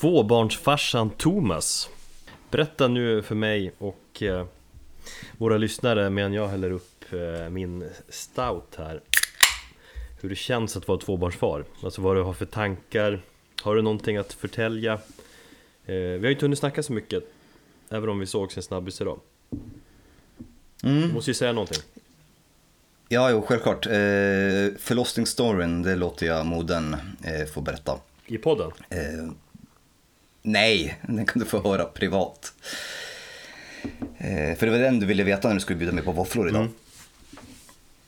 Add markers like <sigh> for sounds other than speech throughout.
Tvåbarnsfarsan Thomas Berätta nu för mig och eh, våra lyssnare medan jag häller upp eh, min stout här Hur det känns att vara tvåbarnsfar Alltså vad du har för tankar Har du någonting att förtälja? Eh, vi har ju inte hunnit snacka så mycket Även om vi sågs en snabbis idag Mm. Du måste ju säga någonting Ja, jo, självklart. Eh, förlossningsstoryn, det låter jag modern eh, få berätta. I podden? Eh, nej, den kan du få höra privat. Eh, för det var den du ville veta när du skulle bjuda mig på våfflor idag. Mm.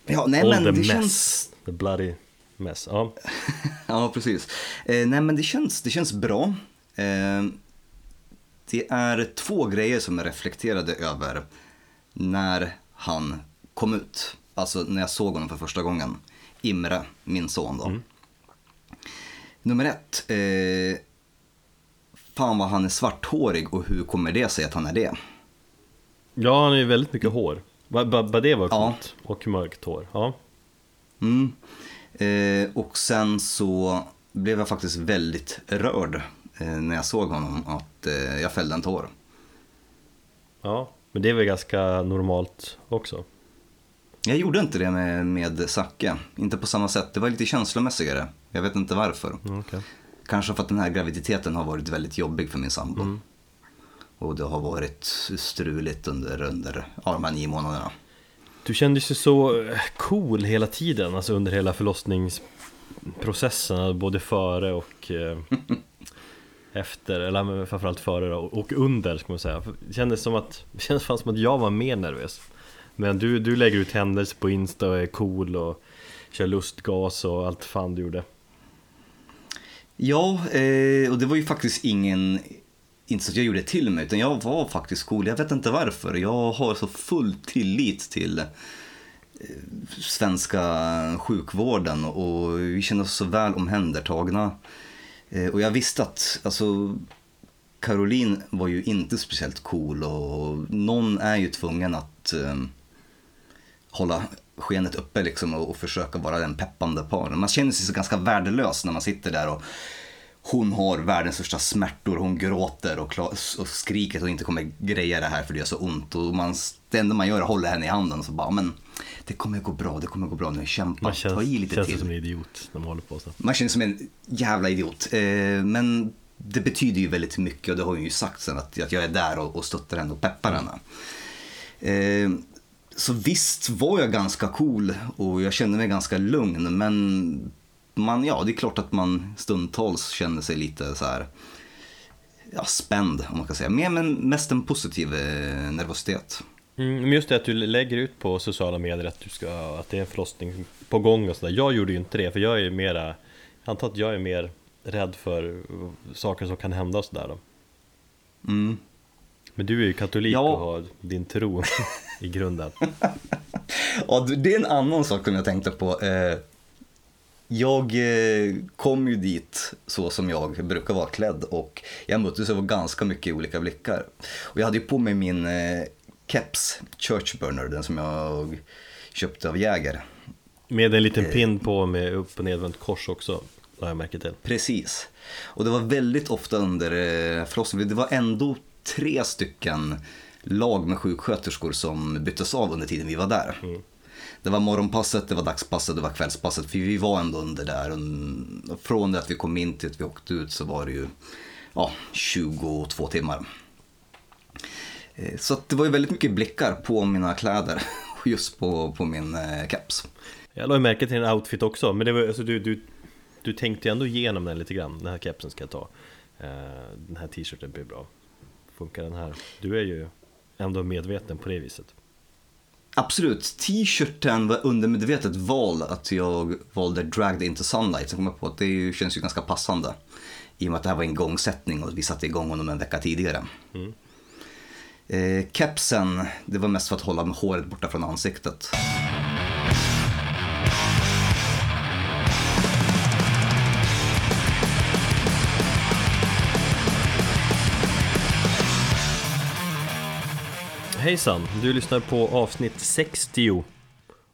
Ja, nej All men the det mess, känns... the bloody mess Ja, <laughs> Ja, precis. Eh, nej men det känns, det känns bra. Eh, det är två grejer som jag reflekterade över när han kom ut. Alltså när jag såg honom för första gången. Imre, min son då. Nummer ett. Eh, fan vad han är svarthårig och hur kommer det sig att han är det? ja han har ju väldigt mycket hår Bara ba, ba det var Ja. coolt Och mörkt hår Ja, Mm. Eh, och sen så blev jag faktiskt väldigt rörd eh, när jag såg honom att eh, jag fällde en tår. ja Men det är väl ganska normalt också Jag gjorde inte det med, med Zacke, inte på samma sätt. Det var lite känslomässigare. Jag vet inte varför. Mm, okej. Kanske för att den här graviditeten har varit väldigt jobbig för min sambo. Mm. Och det har varit struligt under, under ja, de här nio månaderna. Du kändes ju så eh, cool hela tiden, alltså under hela förlossningsprocessen, både före och eh, <laughs> efter, eller framförallt före och under ska man säga. Det kändes som att, det kändes fan som att jag var mer nervös. Men du, du lägger ut händelser på Insta och är cool och kör lustgas och allt fan du gjorde. Ja, eh, och det var ju faktiskt ingen, inte så att jag gjorde det till mig, utan jag var faktiskt cool. Jag vet inte varför. Jag har så full tillit till eh, svenska sjukvården och vi känner oss så väl omhändertagna. Eh, och jag visste att, alltså, Caroline var ju inte speciellt cool och någon är ju tvungen att eh, hålla skenet uppe liksom och, och försöka vara den peppande paren. Man känner sig så ganska värdelös när man sitter där och hon har världens största smärtor, hon gråter och, och skriker att hon inte kommer greja det här för det gör så ont. Och man, det enda man gör är att hålla henne i handen och så bara, men det kommer gå bra, det kommer gå bra nu, kämpa, Man känns, ta i lite känns till. som en idiot när man håller på så. Man känner sig som en jävla idiot. Eh, men det betyder ju väldigt mycket och det har hon ju sagt sen att, att jag är där och, och stöttar henne och peppar henne. Eh, så visst var jag ganska cool och jag kände mig ganska lugn men man, ja, det är klart att man stundtals känner sig lite så här ja, spänd om man kan säga. Mer, men mest en positiv eh, nervositet. Mm, just det att du lägger ut på sociala medier att, du ska, att det är en förlossning på gång och sådär Jag gjorde ju inte det för jag är mera Jag antar att jag är mer rädd för saker som kan hända och sådär då Mm. Men du är ju katolik Ja. och har din tro <laughs> i grunden <laughs> Ja, det är en annan sak som jag tänkte på. Eh, Jag eh, kom ju dit så som jag brukar vara klädd och jag möttes av ganska mycket olika blickar. Och jag hade ju på mig min eh, keps, Churchburner, den som jag köpte av Jäger. Med en liten pin på med upp och nedvänt kors också Har jag märkt till Precis. Och det var väldigt ofta under förlossningen, det var ändå tre stycken lag med sjuksköterskor som byttes av under tiden vi var där. Det var morgonpasset, det var dagspasset, det var kvällspasset, för vi var ändå under där. Och från det att vi kom in till att vi åkte ut så var det ju ja, 22 timmar. Eh, Så att det var ju väldigt mycket blickar på mina kläder, och <laughs> just på, på min eh, keps. Jag la ju märke till din outfit också Men det var, alltså, du, du, du tänkte ju ändå igenom den lite grann Den här kepsen ska jag ta Eh, Den här t-shirten blir bra Funkar den här? Du är ju ändå medveten på det viset Absolut, t-shirten var undermedvetet val att jag valde Dragged Into Sunlight. Sen kom jag på att det ju- känns ju ganska passande. I och med att det här var en igångsättning och vi satte igång honom en vecka tidigare. Mm. Eh, kepsen, det var mest för att hålla håret borta från ansiktet. Hejsan! Du lyssnar på avsnitt 60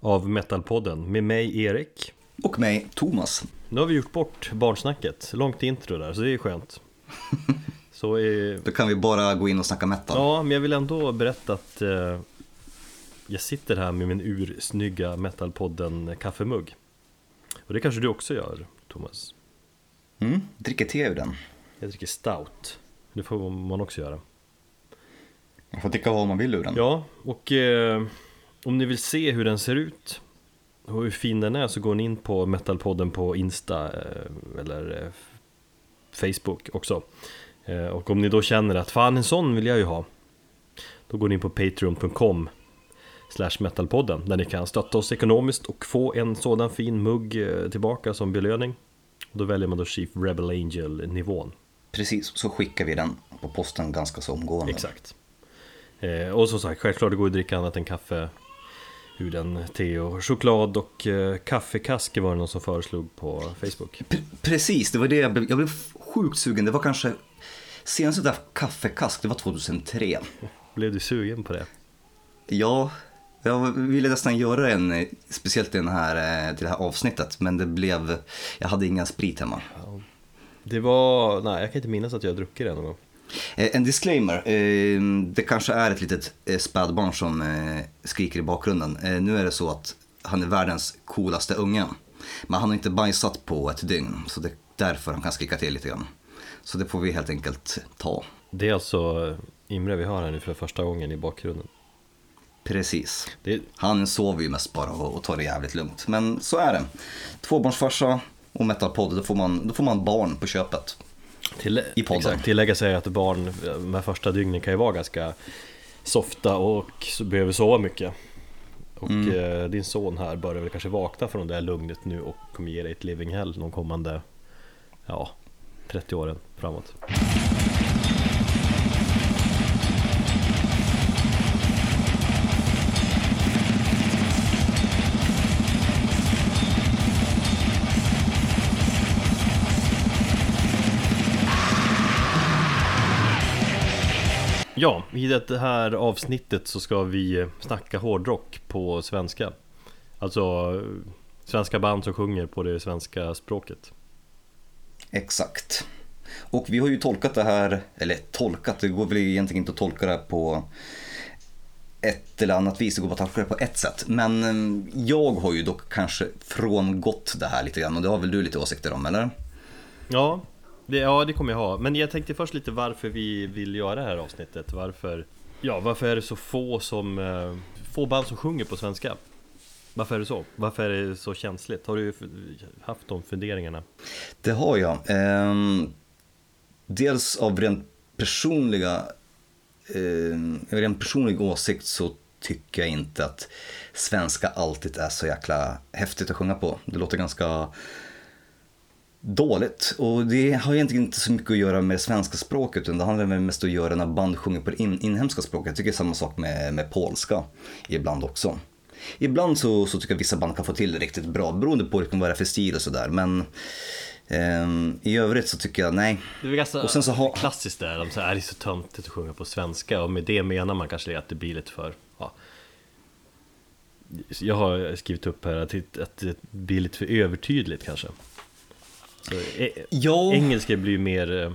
av Metalpodden med mig Erik Och mig, Thomas. Nu har vi gjort bort barnsnacket, långt intro där så det är skönt <laughs> Så är... Då kan vi bara gå in och snacka metal. Ja, men jag vill ändå berätta att eh, jag sitter här med min ursnygga metalpodden kaffemugg. Och det kanske du också gör, Thomas? Mm, dricker te ur den. Jag dricker stout. Det får man också göra. Man får dricka vad man vill ur den. Ja, och eh, om ni vill se hur den ser ut och hur fin den är så går ni in på Metalpodden på Insta eh, eller eh, Facebook också. Eh, och om ni då känner att fan en sån vill jag ju ha Då går ni in på patreon.com Slash metalpodden där ni kan stötta oss ekonomiskt och få en sådan fin mugg eh, tillbaka som belöning. Och då väljer man då Chief Rebel Angel nivån. Precis, så skickar vi den på posten ganska så omgående. Exakt. Eh, och som sagt, självklart det går att dricka annat än kaffe ur den te och choklad och eh, kaffekasker var det någon som föreslog på Facebook. P- precis, det var det jag blev, jag blev sjukt sugen. Det var kanske senaste där kaffekask, det var 2003. Blev du sugen på det? Ja, jag ville nästan göra en, speciellt den här, eh, till det här avsnittet, men det blev, jag hade ingen sprit hemma. Det var, nej jag kan inte minnas att jag druckit det någon gång. Eh, En disclaimer, eh, det kanske är ett litet eh, spädbarn som skriker i bakgrunden. Nu är det så att han är världens coolaste unge. Men han har inte bajsat på ett dygn, så det är därför han kan skrika till lite grann. Så det får vi helt enkelt ta. Det är alltså Imre vi har här nu för första gången i bakgrunden. Precis. Det, Han sover ju mest bara och, och tar det jävligt lugnt. Men så är det. Tvåbarnsfarsa och metalpodd, då får man, då får man barn på köpet. Till, I podden. Exakt, tillägga sig att barn de här första dygnen kan ju vara ganska softa och behöver sova mycket. Och Mm. eh, din son här börjar väl kanske vakna från det där lugnet nu och kommer ge dig ett living hell de kommande, ja, 30 åren framåt. Ja, i det här avsnittet så ska vi snacka hårdrock på svenska. Alltså eh, svenska band som sjunger på det svenska språket. Exakt. Och vi har ju tolkat det här, eller tolkat, det går väl egentligen inte att tolka det här på ett eller annat vis, det går bara att tolka det på ett sätt. Men eh, jag har ju dock kanske frångått det här lite grann och det har väl du lite åsikter om, eller? Ja, det, ja, det kommer jag ha. Men jag tänkte först lite varför vi vill göra det här avsnittet. Varför, ja, varför är det så få som, eh, få band som sjunger på svenska? Varför är det så? Varför är det så känsligt? Har du haft de funderingarna? Det har jag. Ehm, dels av rent personliga, eh, rent personlig åsikt så tycker jag inte att svenska alltid är så jäkla häftigt att sjunga på. Det låter ganska dåligt. Och det har egentligen inte så mycket att göra med det svenska språket utan det handlar väl mest att göra när band sjunger på det in, inhemska språket. Jag tycker samma sak med, med polska ibland också. Ibland så, så tycker jag vissa band kan få till det riktigt bra beroende på liksom vad det är för stil och sådär. Men ehm, i övrigt så tycker jag nej. Det är ganska Och sen så har- klassiskt där, de säger att det är så töntigt att sjunga på svenska och med det menar man kanske att det blir lite för ja. Jag har skrivit upp här att det, att det blir lite för övertydligt kanske så, e- Ja. Engelska blir ju mer eh,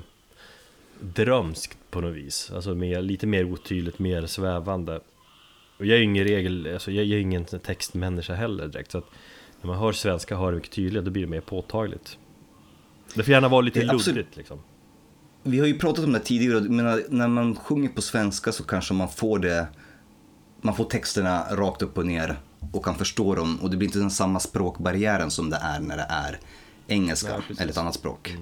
drömskt på något vis. Alltså mer, lite mer otydligt, mer svävande. Och jag är ju ingen regel, alltså jag, är ingen textmänniska heller direkt så att När man hör svenska hör det mycket tydligare då blir det mer påtagligt. Det får gärna vara lite luddigt liksom. Vi har ju pratat om det tidigare, menar, när man sjunger på svenska så kanske man får det, man får texterna rakt upp och ner och kan förstå dem och det blir inte den samma språkbarriären som det är när det är engelska Nej, eller ett annat språk.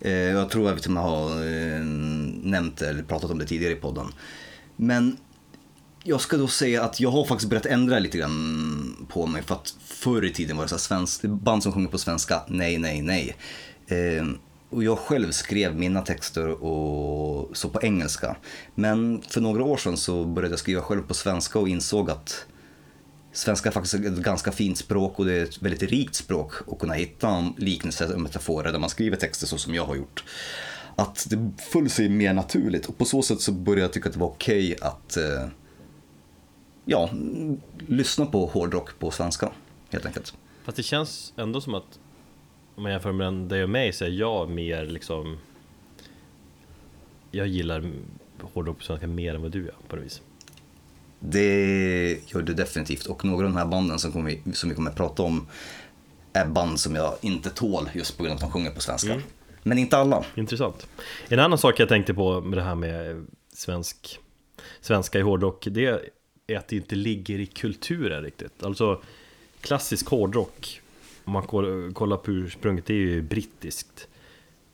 Eh, jag tror att vi har eh, nämnt eller pratat om det tidigare i podden. Men jag ska då säga att jag har faktiskt börjat ändra lite grann på mig för att förr i tiden var det så svensk, band som sjunger på svenska, nej, nej, nej. Eh, och jag själv skrev mina texter och så på engelska. Men för några år sedan så började jag skriva själv på svenska och insåg att svenska är faktiskt ett ganska fint språk och det är ett väldigt rikt språk att kunna hitta liknelser och metaforer där man skriver texter så som jag har gjort. Att det föll sig mer naturligt och på så sätt så började jag tycka att det var okej att eh, ja, lyssna på hårdrock på svenska helt enkelt. Fast det känns ändå som att Om man jämför med dig och mig så är jag mer liksom jag gillar hårdrock på svenska mer än vad du gör på något vis. Det gör det definitivt och några av de här banden som, kommer, som vi kommer att prata om är band som jag inte tål just på grund av att de sjunger på svenska. Mm. Men inte alla. Intressant. En annan sak jag tänkte på med det här med svensk, svenska i hårdrock, det är att det inte ligger i kulturen riktigt. Alltså klassisk hårdrock, om man kollar på ursprunget, det är ju brittiskt.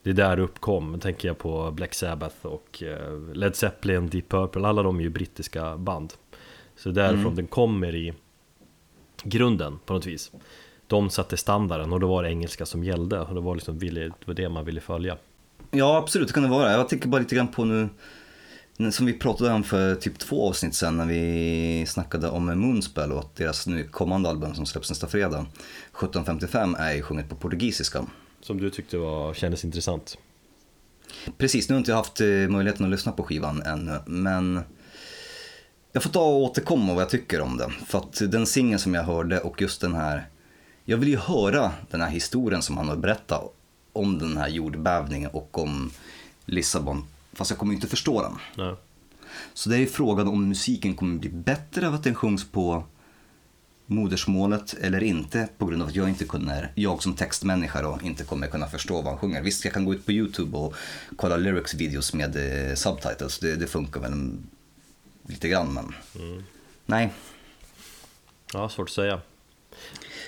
Det är där det uppkom, tänker jag på Black Sabbath och eh, Led Zeppelin, Deep Purple, alla de är ju brittiska band. Så därifrån Mm. den kommer i grunden på något vis. De satte standarden och då var det engelska som gällde och det var, liksom, det, var det man ville följa. Ja, absolut, det kan det vara. Jag tänker bara lite grann på nu, som vi pratade om för typ två avsnitt sen när vi snackade om Moonspell och att deras nu kommande album som släpps nästa fredag, 1755, är ju sjunget på portugisiska. Som du tyckte var, kändes intressant. Precis, nu har inte jag haft eh, möjligheten att lyssna på skivan ännu, men jag får ta och återkomma vad jag tycker om den. För att den singeln som jag hörde och just den här, jag vill ju höra den här historien som han har berättat om den här jordbävningen och om Lissabon, fast jag kommer ju inte förstå den. Ja. Så det är frågan om musiken kommer bli bättre av att den sjungs på modersmålet eller inte på grund av att jag inte kunde, jag som textmänniska då, inte kommer kunna förstå vad han sjunger. Visst, jag kan gå ut på YouTube och kolla lyrics videos med eh, subtitles, det, det funkar väl lite grann men nej. ja, svårt att säga.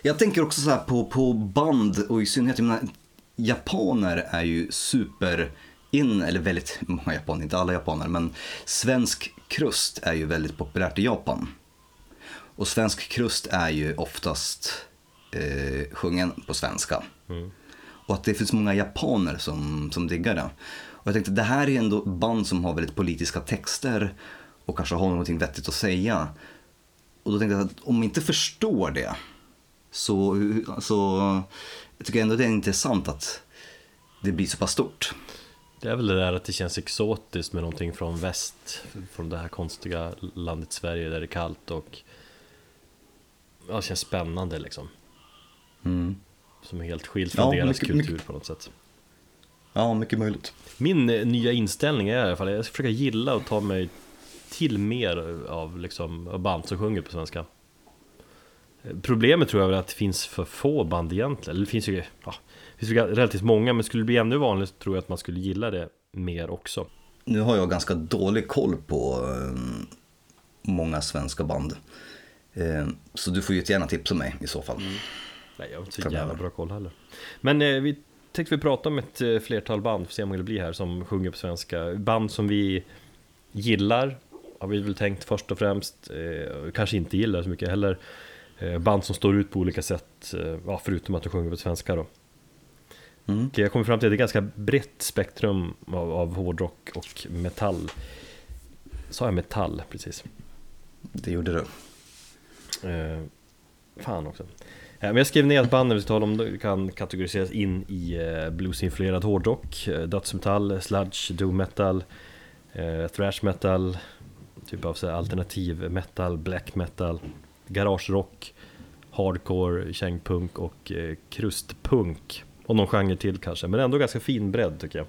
Jag tänker också så på, på band och i synnerhet, jag menar, japaner är ju super in, eller väldigt många japaner, inte alla japaner, men svensk krust är ju väldigt populärt i Japan. Och svensk krust är ju oftast eh, sjungen på svenska. Mm. Och att det finns många japaner som, som diggar det. Och jag tänkte, det här är ändå band som har väldigt politiska texter och kanske har någonting vettigt att säga. Och då tänkte jag att om man inte förstår det så, så jag tycker ändå det är intressant att det blir så pass stort. Det är väl det där att det känns exotiskt med någonting från väst Från det här konstiga landet Sverige där det är kallt och Ja, det känns spännande liksom Mm. Som är helt skilt från Ja, deras mycket- kultur mycket- på något sätt Ja, mycket möjligt. Min eh, nya inställning är i alla fall Jag ska försöka gilla och ta mig till mer av liksom band som sjunger på svenska Problemet tror jag är att det finns för få band egentligen det finns ju ja, det finns ju relativt många Men skulle det bli ännu vanligare tror jag att man skulle gilla det mer också Nu har jag ganska dålig koll på eh, många svenska band. Eh, så du får ju gärna tipsa mig i så fall. Nej, jag har inte så jävla bra koll heller. Men eh, vi tänkte vi prata om ett eh, flertal band, får se hur många det blir här, som sjunger på svenska. Band som vi gillar, har vi väl tänkt först och främst. Eh, kanske inte gillar så mycket heller. Eh, band som står ut på olika sätt, eh, förutom att de sjunger på svenska då. Mm. Jag kommer fram till att det är ett ganska brett spektrum av, av hårdrock och metall. Sa jag metall precis? Det gjorde du. Eh, fan också. Eh, men jag skrev ner att banden vi ska tala om kan kategoriseras in i eh, bluesinfluerad hårdrock, eh, dödsmetall, sludge, doom metal, thrash metal, typ av så här alternativ metal, black metal, garagerock, hardcore, kängpunk och eh, krustpunk. Och någon genre till kanske, men ändå ganska fin bredd tycker jag.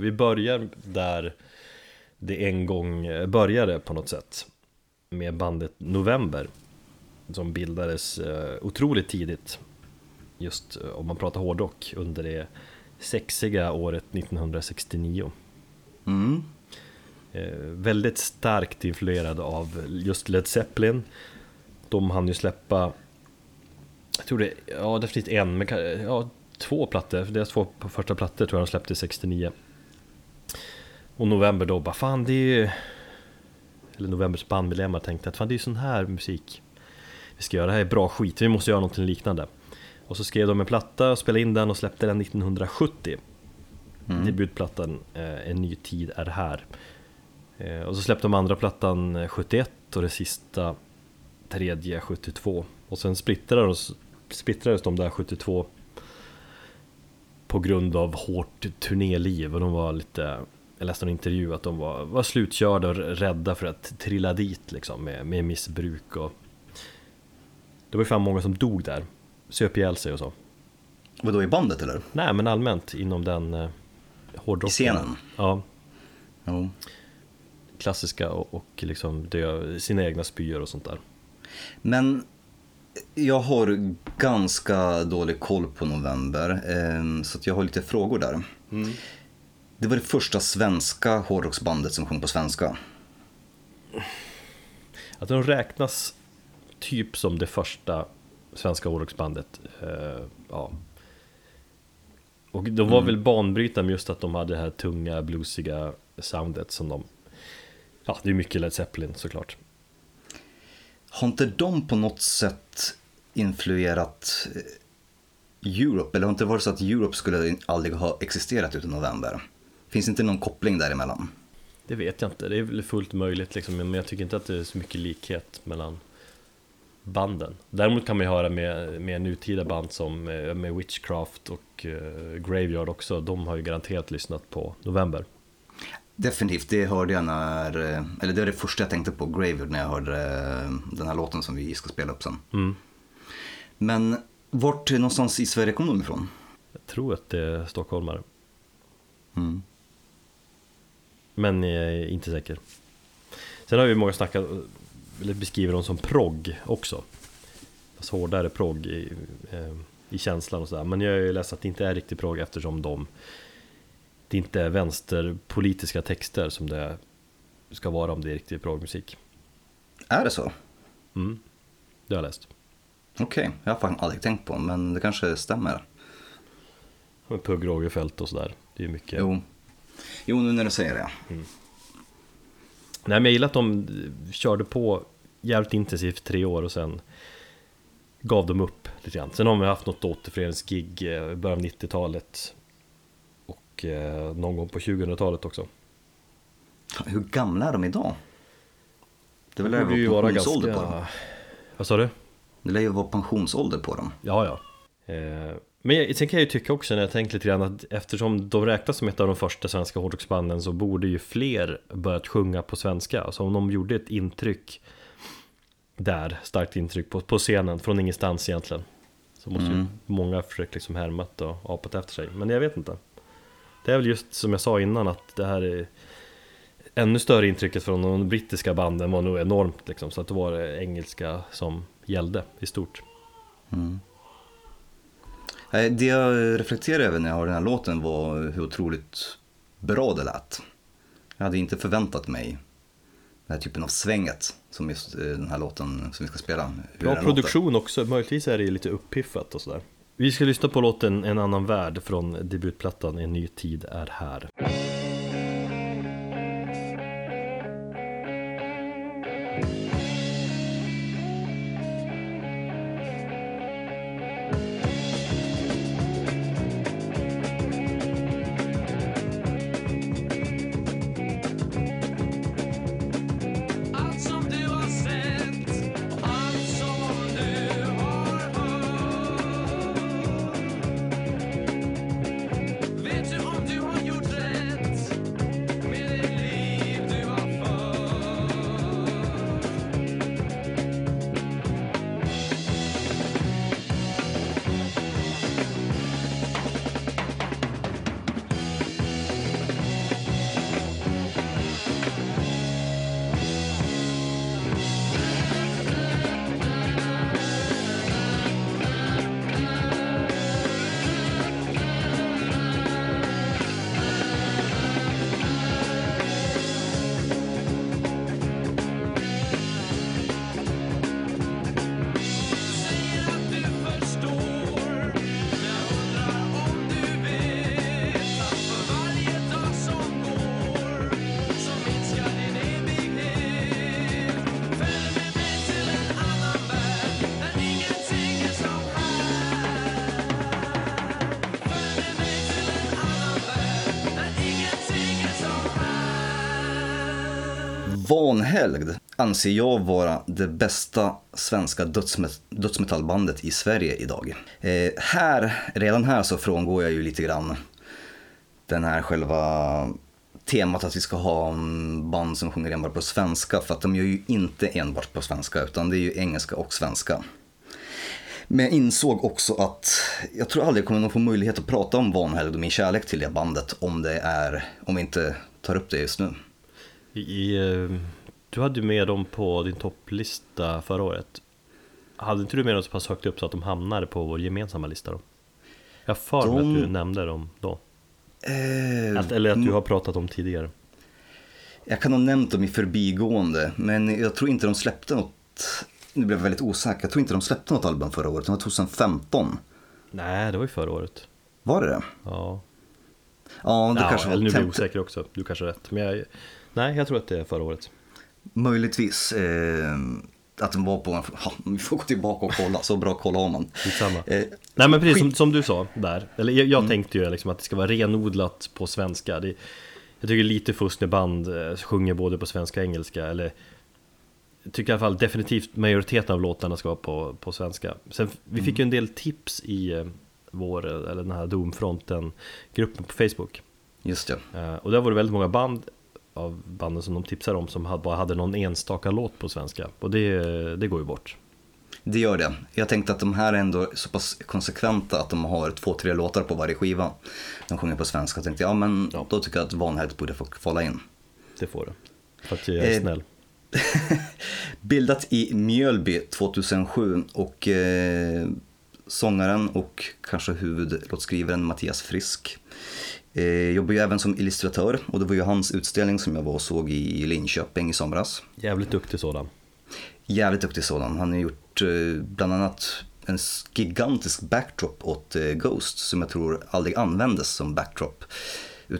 Vi börjar där det en gång eh, började på något sätt med bandet November som bildades eh, otroligt tidigt just eh, om man pratar hårdrock under det sexiga året 1969 Mm. eh, väldigt starkt influerad av just Led Zeppelin. De hann ju släppa jag tror det, ja definitivt en, men ja, två plattor, deras två första plattor tror jag de släppte 69 och November då bara fan det är ju Eller Novembers bandmedlemmar tänkte att fan det är ju sån här musik Vi ska göra, det här är bra skit, vi måste göra någonting liknande. Och så skrev de en platta, spelade in den och släppte den 1970 Mm. Debutplattan eh, En ny tid är här. Eh, Och så släppte de andra plattan eh, 71 och det sista tredje 72 Och sen splittrades, splittrades de där 72 På grund av hårt turnéliv. Och de var lite Jag läste en intervju att de var, var slutkörda och rädda för att trilla dit liksom med, med missbruk och Det var ju fan många som dog där. Söp ihjäl sig och så. Vadå, i bandet eller? Nej, men allmänt inom den eh, hårdrocken. I scenen? Ja, Jo. klassiska och, och liksom dö, sina egna spyor och sånt där. Men jag har ganska dålig koll på november, eh, så att jag har lite frågor där. Det var det första svenska hårdrocksbandet som sjöng på svenska. Att de räknas typ som det första svenska hårdrocksbandet. Eh, ja. Och de var väl banbrytande just att de hade det här tunga bluesiga soundet som de... Ja, det är mycket Led Zeppelin såklart. Har inte de på något sätt influerat eh, Europe? Eller har inte varit så att Europe skulle aldrig ha existerat utan november? Finns inte någon koppling däremellan? Det vet jag inte, det är väl fullt möjligt liksom, men jag tycker inte att det är så mycket likhet mellan banden. Däremot kan man ju höra med, med nutida band som eh, med Witchcraft och eh, Graveyard också, de har ju garanterat lyssnat på November. Definitivt, det hörde jag när, eh, eller det var det första jag tänkte på, Graveyard, när jag hörde eh, den här låten som vi ska spela upp sen. Mm. Men vart någonstans i Sverige kom de ifrån? Jag tror att det är stockholmare, Mm. men jag är inte säker. Sen har ju många snackat, eller beskriver dem som progg också. Fast hårdare progg i, eh, i känslan och sådär. Men jag är ju ledsen att det inte är riktigt progg eftersom de det inte är vänsterpolitiska texter som det ska vara om det är riktig proggmusik. Är det så? Mm. Det har jag läst. Okej, jag har fan aldrig tänkt på, men det kanske stämmer. Med Pugh Rogefeldt och sådär. Det är mycket. Jo. jo, nu när du säger det. Nej men jag gillar att de körde på jävligt intensivt tre år och sen gav de upp lite grann. Sen har de haft något återföreningsgig eh, i början av 90-talet och eh, någon gång på 2000-talet också. Hur gamla är de idag? Det lär ju vara pensionsålder på dem. ganska... Vad sa du? Det lär ju vara pensionsålder på dem. Ja, ja. Eh, men jag, sen kan jag ju tycka också när jag tänker lite grann att eftersom de räknas som ett av de första svenska hårdrocksbanden så borde ju fler börjat sjunga på svenska. Alltså om de gjorde ett intryck där, starkt intryck på, på scenen från ingenstans egentligen. Så måste ju Mm. många försökt liksom härmat och apat efter sig. Men jag vet inte. Det är väl just som jag sa innan att det här är ännu större intrycket från de brittiska banden var nog enormt liksom. Så att det var det engelska som gällde i stort. Nej, Det jag reflekterade över när jag hörde den här låten var hur otroligt bra det lät. Jag hade inte förväntat mig den här typen av svänget som just eh, den här låten som vi ska spela. Bra produktion också, möjligtvis är det lite uppiffat och sådär. Vi ska lyssna på låten En annan värld från debutplattan En ny tid är här. Helgd anser jag vara det bästa svenska dödsmet- dödsmetallbandet i Sverige idag. Eh, här, redan här så frångår jag ju lite grann den här själva temat att vi ska ha en band som sjunger enbart på svenska för att de gör ju inte enbart på svenska utan det är ju engelska och svenska. Men jag insåg också att jag tror aldrig jag kommer att få möjlighet att prata om Vanhelgd och min kärlek till det bandet om det är, om vi inte tar upp det just nu. I, eh, du hade ju med dem på din topplista förra året. Hade inte du med dem så pass högt upp så att de hamnade på vår gemensamma lista då? Jag för mig De- att du nämnde dem då. Eh, att, Eller att du har pratat om tidigare. Jag kan ha nämnt dem i förbigående, men jag tror inte de släppte något, nu blev jag väldigt osäker, jag tror inte de släppte något album förra året, det var 2015. Nej, det var ju förra året. Var det det? Ja, Ja, det ja kanske var eller nu blir jag osäker också, du kanske har rätt. Men jag, nej, jag tror att det är förra året Möjligtvis. Eh, att de var på en... Ja, vi får gå tillbaka och kolla, så bra koll har man. Eh, Nej men precis som, som du sa där, eller jag, jag tänkte ju liksom att det ska vara renodlat på svenska. Det, Jag tycker lite fusk när band eh, sjunger både på svenska och engelska. Eller Jag tycker i alla fall definitivt majoriteten av låtarna ska vara på, på svenska. Sen vi fick ju en del tips i eh, vår, eller den här Domfronten gruppen på Facebook. Just det. Eh, Och där var det väldigt många band av banden som de tipsade om som bara hade någon enstaka låt på svenska Och det, det går ju bort Det gör det. Jag tänkte att de här är ändå så pass konsekventa att de har två, tre låtar på varje skiva. De sjunger på svenska. Jag tänkte, ja men Ja. då tycker jag att Vanhelgd borde få falla in. Det får det För att jag är Eh, snäll <laughs> Bildat i Mjölby 2007 och eh, sångaren och kanske huvudlåtskrivaren Mattias Frisk eh, jobbar ju även som illustratör och det var ju hans utställning som jag var och såg i Linköping i somras. Jävligt duktig sådan Jävligt duktig sådan. Han har gjort eh, bland annat en gigantisk backdrop åt eh, Ghost som jag tror aldrig användes som backdrop.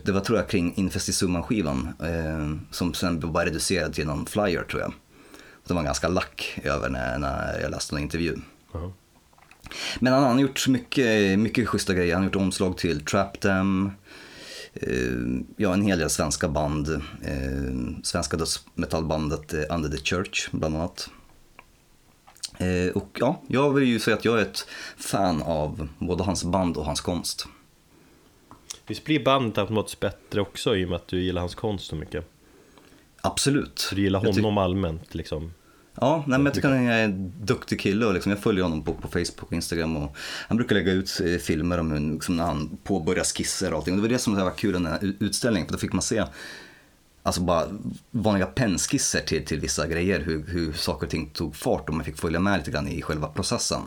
Det var tror jag kring Infest i Summan-skivan eh, som sen var reducerad till någon flyer tror jag. Det var ganska lack över när, när jag läste en intervju. Jaha. Men han har gjort mycket, mycket schyssta grejer. Han har gjort omslag till Trap Them, ja en hel del svenska band. Eh, svenska dödsmetallbandet eh, Under the Church bland annat. Eh, och ja, jag vill ju säga att jag är ett fan av både hans band och hans konst. Visst blir bandet automatiskt bättre också i och med att du gillar hans konst så mycket? Absolut. Så du gillar honom allmänt liksom? Ja, nej, men jag tycker han är en duktig kille och liksom, jag följer honom på, på Facebook och Instagram och han brukar lägga ut eh, filmer om hur, liksom, när han påbörjar skisser och allting. Och det var det som var kul i den här utställningen för då fick man se alltså bara vanliga pennskisser till, till vissa grejer, hur, hur saker och ting tog fart och man fick följa med lite grann i själva processen.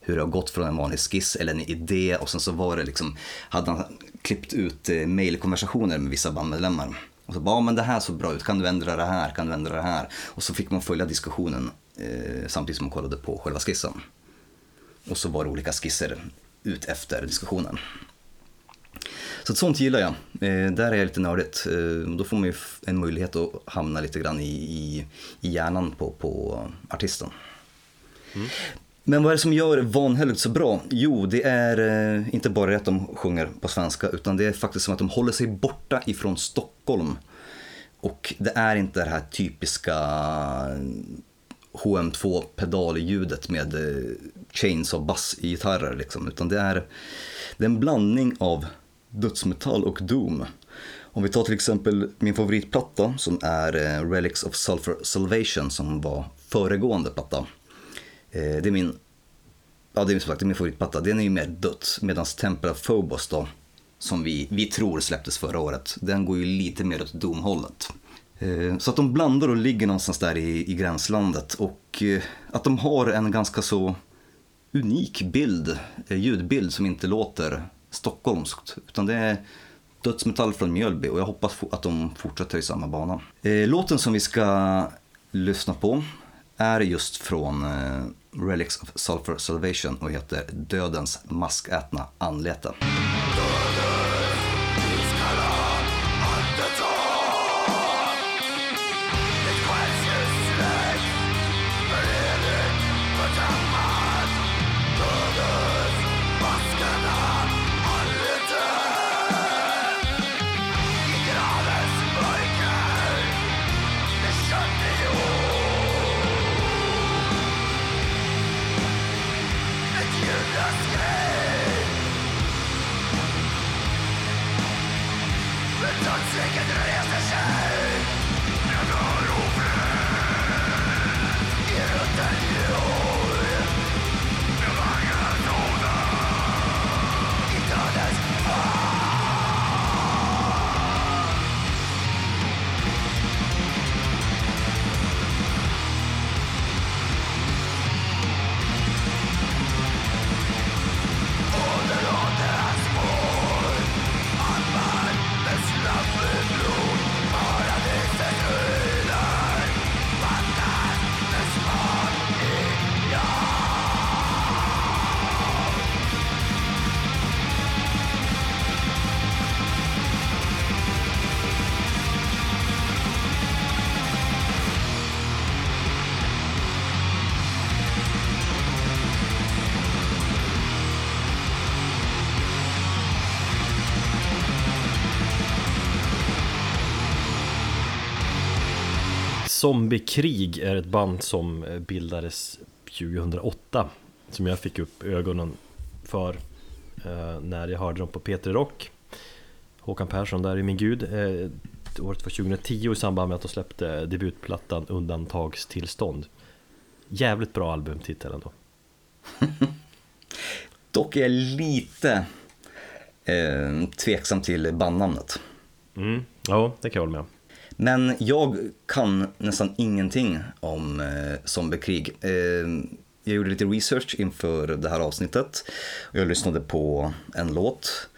Hur det har gått från en vanlig skiss eller en idé och sen så var det liksom, hade han klippt ut eh, mailkonversationer med vissa bandmedlemmar. Och så bara, men det här såg bra ut, kan du ändra det här, kan du ändra det här? Och så fick man följa diskussionen eh, samtidigt som man kollade på själva skissen. Och så var det olika skisser ut efter diskussionen. Så ett sånt gillar jag. Eh, där är jag lite nördigt. Eh, då får man ju en möjlighet att hamna lite grann i, i, i hjärnan på, på artisten. Mm. Men vad är det som gör Vanhelgd så bra? Jo, det är eh, inte bara det att de sjunger på svenska utan det är faktiskt som att de håller sig borta ifrån Stockholm. Och det är inte det här typiska eh, HM2 pedalljudet med eh, chains och bassgitarrer liksom, utan det är, det är en blandning av dödsmetall och doom. Om vi tar till exempel min favoritplatta som är eh, Relics of Sulfur Salvation som var föregående platta. Eh, Det är min, ja det är som sagt det är min favoritplatta, den är ju mer döds medan Temple of Phobos då, som vi, vi tror släpptes förra året, den går ju lite mer åt domhållet. Eh, Så att de blandar och ligger någonstans där i, i gränslandet och eh, att de har en ganska så unik bild, eh, ljudbild som inte låter stockholmskt utan det är dödsmetall från Mjölby och jag hoppas att de fortsätter i samma bana. Eh, Låten som vi ska lyssna på är just från eh, Relics of Sulfur Salvation och heter Dödens maskätna anlete. Zombiekrig är ett band som eh, bildades 2008 Som jag fick upp ögonen för eh, när jag hörde dem på Peter Rock Håkan Persson där är min gud eh, Året var 2010 i samband med att de släppte debutplattan Undantagstillstånd Jävligt bra albumtitel ändå <laughs> Dock är jag lite eh, tveksam till bandnamnet. mm. Ja, det kan jag hålla med om Men jag kan nästan ingenting om eh, zombiekrig. Eh, jag gjorde lite research inför det här avsnittet. Och jag lyssnade på en låt.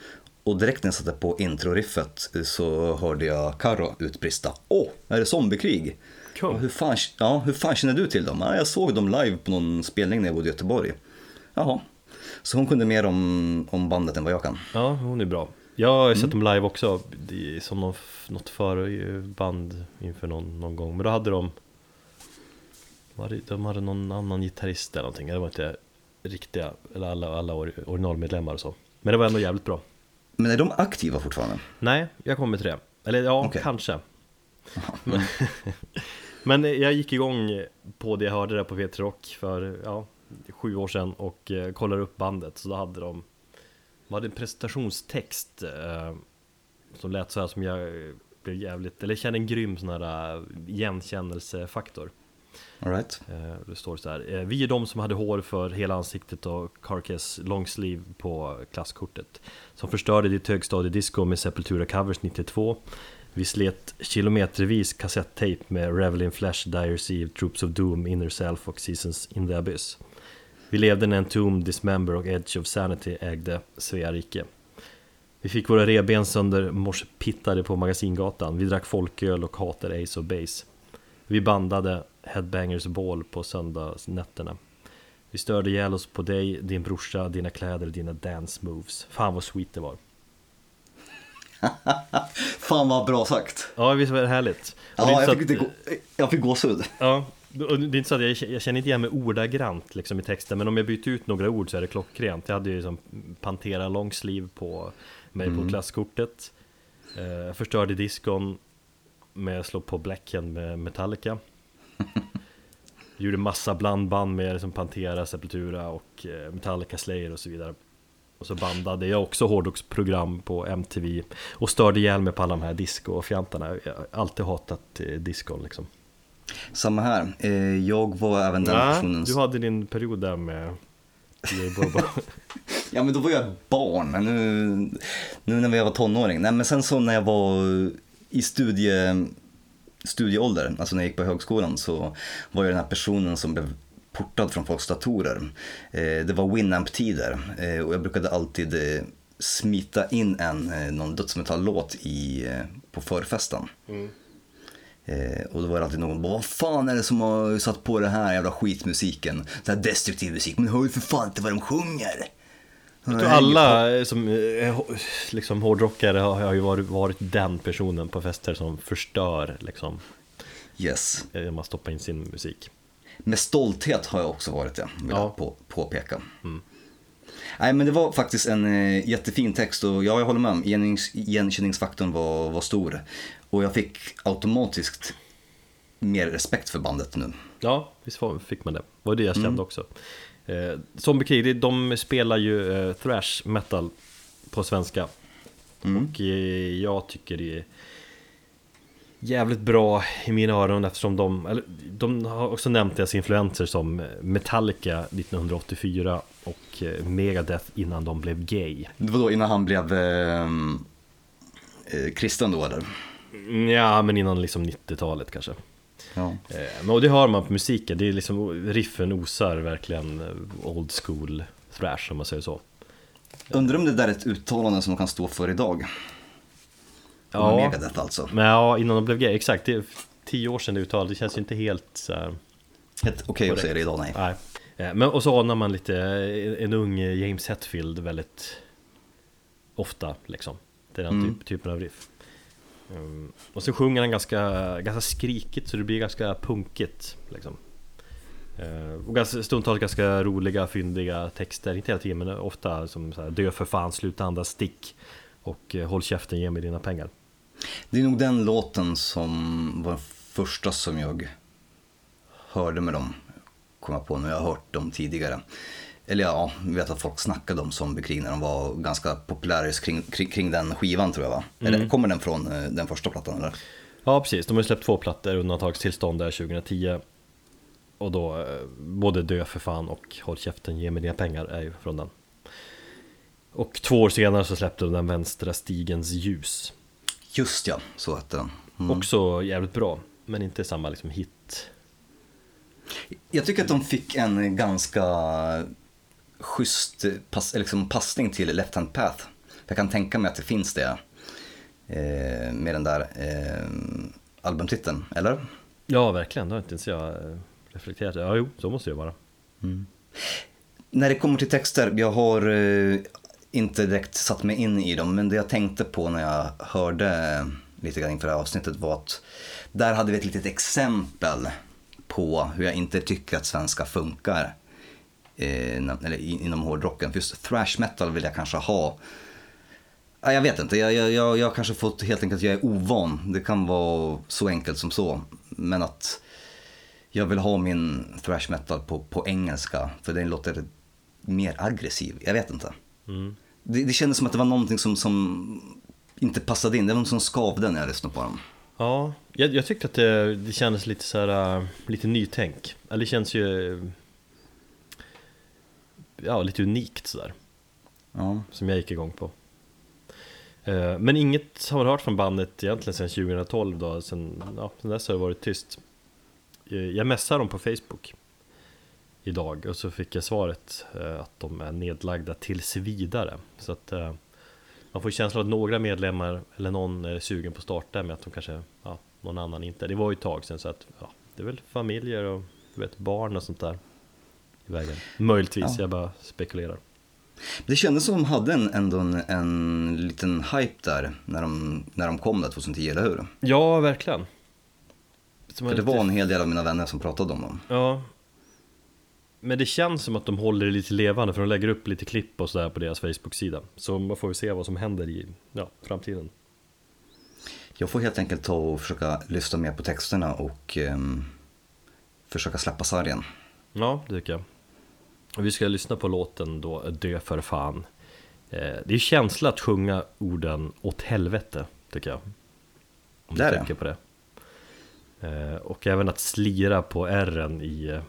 Och direkt när jag satte på introriffet så hörde jag Karo utbrista. Åh, är det zombiekrig? Cool. Hur fan, ja, hur fan känner du till dem? Ja, jag såg dem live på någon spelning när jag bodde i Göteborg. Jaha. Så hon kunde mer om, om bandet än vad jag kan. Ja, hon är bra Jag har sett dem live också. Som någon, något förband inför någon, någon gång. Men då hade de De hade någon annan gitarrist eller någonting. Det var inte riktiga, eller alla, alla or- originalmedlemmar och så. Men det var ändå jävligt bra. Men är de aktiva fortfarande? Nej, jag kommer till det. Eller ja, Okej. kanske. <laughs> Men, men jag gick igång på det jag hörde där på V3 Rock för ja, sju år sedan och eh, kollade upp bandet. Så då hade de de hade en presentationstext eh, som lät så här som jag eh, blev jävligt, eller kände en grym sån här eh, igenkännelsefaktor All right. Eh, Det står så här. eh, Vi är de som hade hår för hela ansiktet och Carcass longsleeve på klasskortet. Som förstörde ditt högstadiedisco med Sepultura covers 92. Vi slet kilometervis kassettejp med Revel in Flash, Dire Sea, Troops of Doom, Inner Self och Seasons in the Abyss. Vi levde när Entomb, Dismember och Edge of Sanity ägde Svea rike. Vi fick våra reben sönder morspittade på Magasingatan. Vi drack folköl och hatade Ace of Base. Vi bandade Headbangers Ball på söndagsnätterna. Vi störde ihjäl oss på dig, din brorsa, dina kläder, dina dance moves. Fan vad sweet det var. <laughs> Fan vad bra sagt. Ja visst var det härligt? Det Ja, jag fick, att- gå, jag fick gåshud. Ja, och det är inte så att jag, jag känner inte igen mig ordagrant liksom i texten Men om jag byter ut några ord så är det klockrent. Jag hade ju liksom Pantera longsleeve på mig på klasskortet. Eh, Förstörde diskon med att slå på Blackhand med Metallica. <laughs> Gjorde massa blandband med liksom Pantera, Sepultura och eh, Metallica, Slayer och så vidare. Och så bandade jag också hårdrocksprogram på MTV Och störde ihjäl mig på alla de här disco-fjantarna. Jag har alltid hatat eh, diskon liksom Samma här. Eh, Jag var även den personen du hade din period där med <laughs> Ja men då var jag barn, men nu, nu när jag var tonåring. Nej men sen så när jag var i studie, studieålder, alltså när jag gick på högskolan så var jag den här personen som blev portad från folks datorer. Eh, det var Winamp-tider eh, och jag brukade alltid smita in en, någon dödsmetall-låt i, på förfesten. Eh, och då var det alltid någon bara, vad fan är det som har satt på det här jävla skitmusiken? Den här destruktiv musik, men hör ju för fan inte vad de sjunger. Jag tror alla eh, som eh, liksom hårdrockare har, ju varit, varit den personen på fester som förstör liksom Yes. eh, man stoppar in sin musik Med stolthet har jag också varit det, vill Ja. jag på, påpeka. Nej men det var faktiskt en jättefin text och ja, jag håller med igenkänningsfaktorn var, var stor. Och jag fick automatiskt mer respekt för bandet nu. Ja, visst fick man det. Det var det jag kände också eh, Zombiekrig, det- de spelar ju eh, thrash metal på svenska Och eh, jag tycker det är jävligt bra i mina öron eftersom de, eller, de har också nämnt deras influenser som Metallica 1984 och eh, Megadeth innan de blev gay. Det var då innan han blev eh, eh, kristen då eller? Ja, men innan liksom 90-talet kanske. Ja. Eh, Men och det hör man på musiken, det är liksom riffen osar verkligen eh, old school thrash om man säger så. Undrar om det där är ett uttalande som de kan stå för idag? Ja. Megadeth alltså. men ja, innan de blev gay, exakt. Det är tio år sedan det uttalet, det känns ju inte helt så här, Helt okej att säga det idag, nej. Nej. Eh, Men och så anar man lite en ung James Hetfield väldigt ofta liksom. Det är den Mm. typ, typen av riff. Um, Och så sjunger han ganska, ganska skrikigt så det blir ganska punkigt liksom. Uh, Och ganska, stundtals ganska roliga, fyndiga texter, inte hela tiden men ofta som så här, Dö för fan, sluta andas, stick Och eh, håll käften, ge mig dina pengar Det är nog den låten som var första som jag hörde med dem, kom jag på nu, jag har hört dem tidigare. Eller ja, jag vet att folk snackade om Zombiekrig när de var ganska populära kring, kring, kring den skivan tror jag va? Eller kommer den från eh, den första plattan eller? Ja precis, de har ju släppt två plattor, undantagstillstånd där 2010 Och då, eh, både Dö för fan och Håll käften, ge mig dina pengar är ju från den Och två år senare så släppte de den vänstra stigens ljus Just ja, så hette den. Mm. Också jävligt bra, men inte samma liksom hit Jag tycker att de fick en ganska schysst pass, liksom passning till Left Hand Path. Jag kan tänka mig att det finns det eh, med den där eh, albumtiteln, eller? Ja verkligen, det har inte ens jag eh, reflekterat Ja jo, så måste det ju vara. När det kommer till texter, jag har eh, inte direkt satt mig in i dem, men det jag tänkte på när jag hörde lite grann inför det här avsnittet var att där hade vi ett litet exempel på hur jag inte tycker att svenska funkar. eh, inom- eller in- inom hårdrocken. För just thrash metal vill jag kanske ha Ja, jag vet inte, jag, jag, jag, jag har kanske fått helt enkelt, jag är ovan. Det kan vara så enkelt som så. Men att jag vill ha min thrash metal på, på engelska för den låter mer aggressiv. Jag vet inte. Mm. Det, det kändes som att det var någonting som, som inte passade in. Det var något som skavde när jag lyssnade på dem. Ja, jag, jag tyckte att det, det kändes lite så här, äh, lite nytänk Eller det känns ju Ja, lite unikt sådär. Ja. Som jag gick igång på. Eh, Men inget har man hört från bandet egentligen sedan 2012 då Sen, ja, sen dess har det varit tyst. Eh, Jag messade dem på Facebook Idag och så fick jag svaret eh, att de är nedlagda tills vidare. Så att man får känslan att några medlemmar eller någon är sugen på att starta med att de kanske, ja, någon annan inte. Det var ju ett tag sedan så att, ja, det är väl familjer och du vet, barn och sånt där vägen Möjligtvis, Ja. jag bara spekulerar Det kändes som de hade en, ändå en, en liten hype där när de, när de kom där 2010, eller hur? Ja, verkligen Som För det lite- var en hel del av mina vänner som pratade om dem. Ja Men det känns som att de håller det lite levande för de lägger upp lite klipp och sådär på deras Facebook-sida Så man får ju se vad som händer i ja, framtiden Jag får helt enkelt ta och försöka lyssna mer på texterna och ehm, försöka släppa sargen. Ja, det tycker jag Vi ska lyssna på låten då, Dö för fan. Eh, Det är känsla att sjunga orden åt helvete, tycker jag. Om du tänker på det. Eh, Och även att slira på R'n i eh,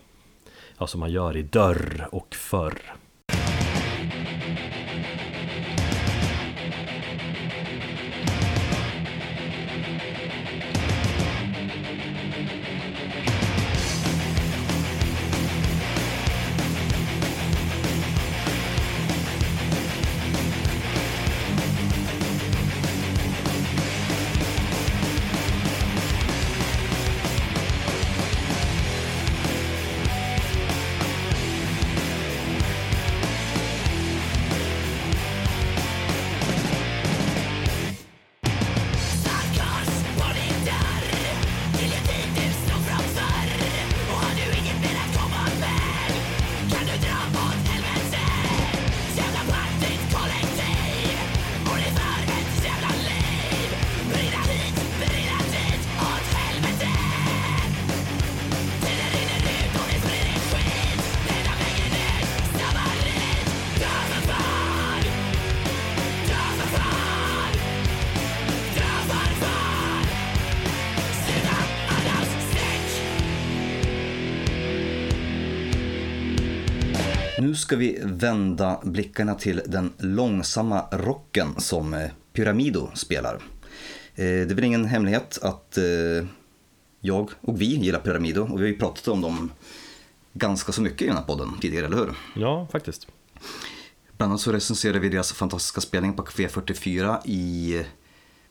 Ja, som man gör i dörr och förr Nu ska vi vända blickarna till den långsamma rocken som eh, Pyramido spelar. Eh, Det är väl ingen hemlighet att eh, jag och vi gillar Pyramido och vi har ju pratat om dem ganska så mycket i den här podden tidigare, eller hur? Ja, faktiskt Bland annat så recenserade vi deras fantastiska spelning på Café 44 i,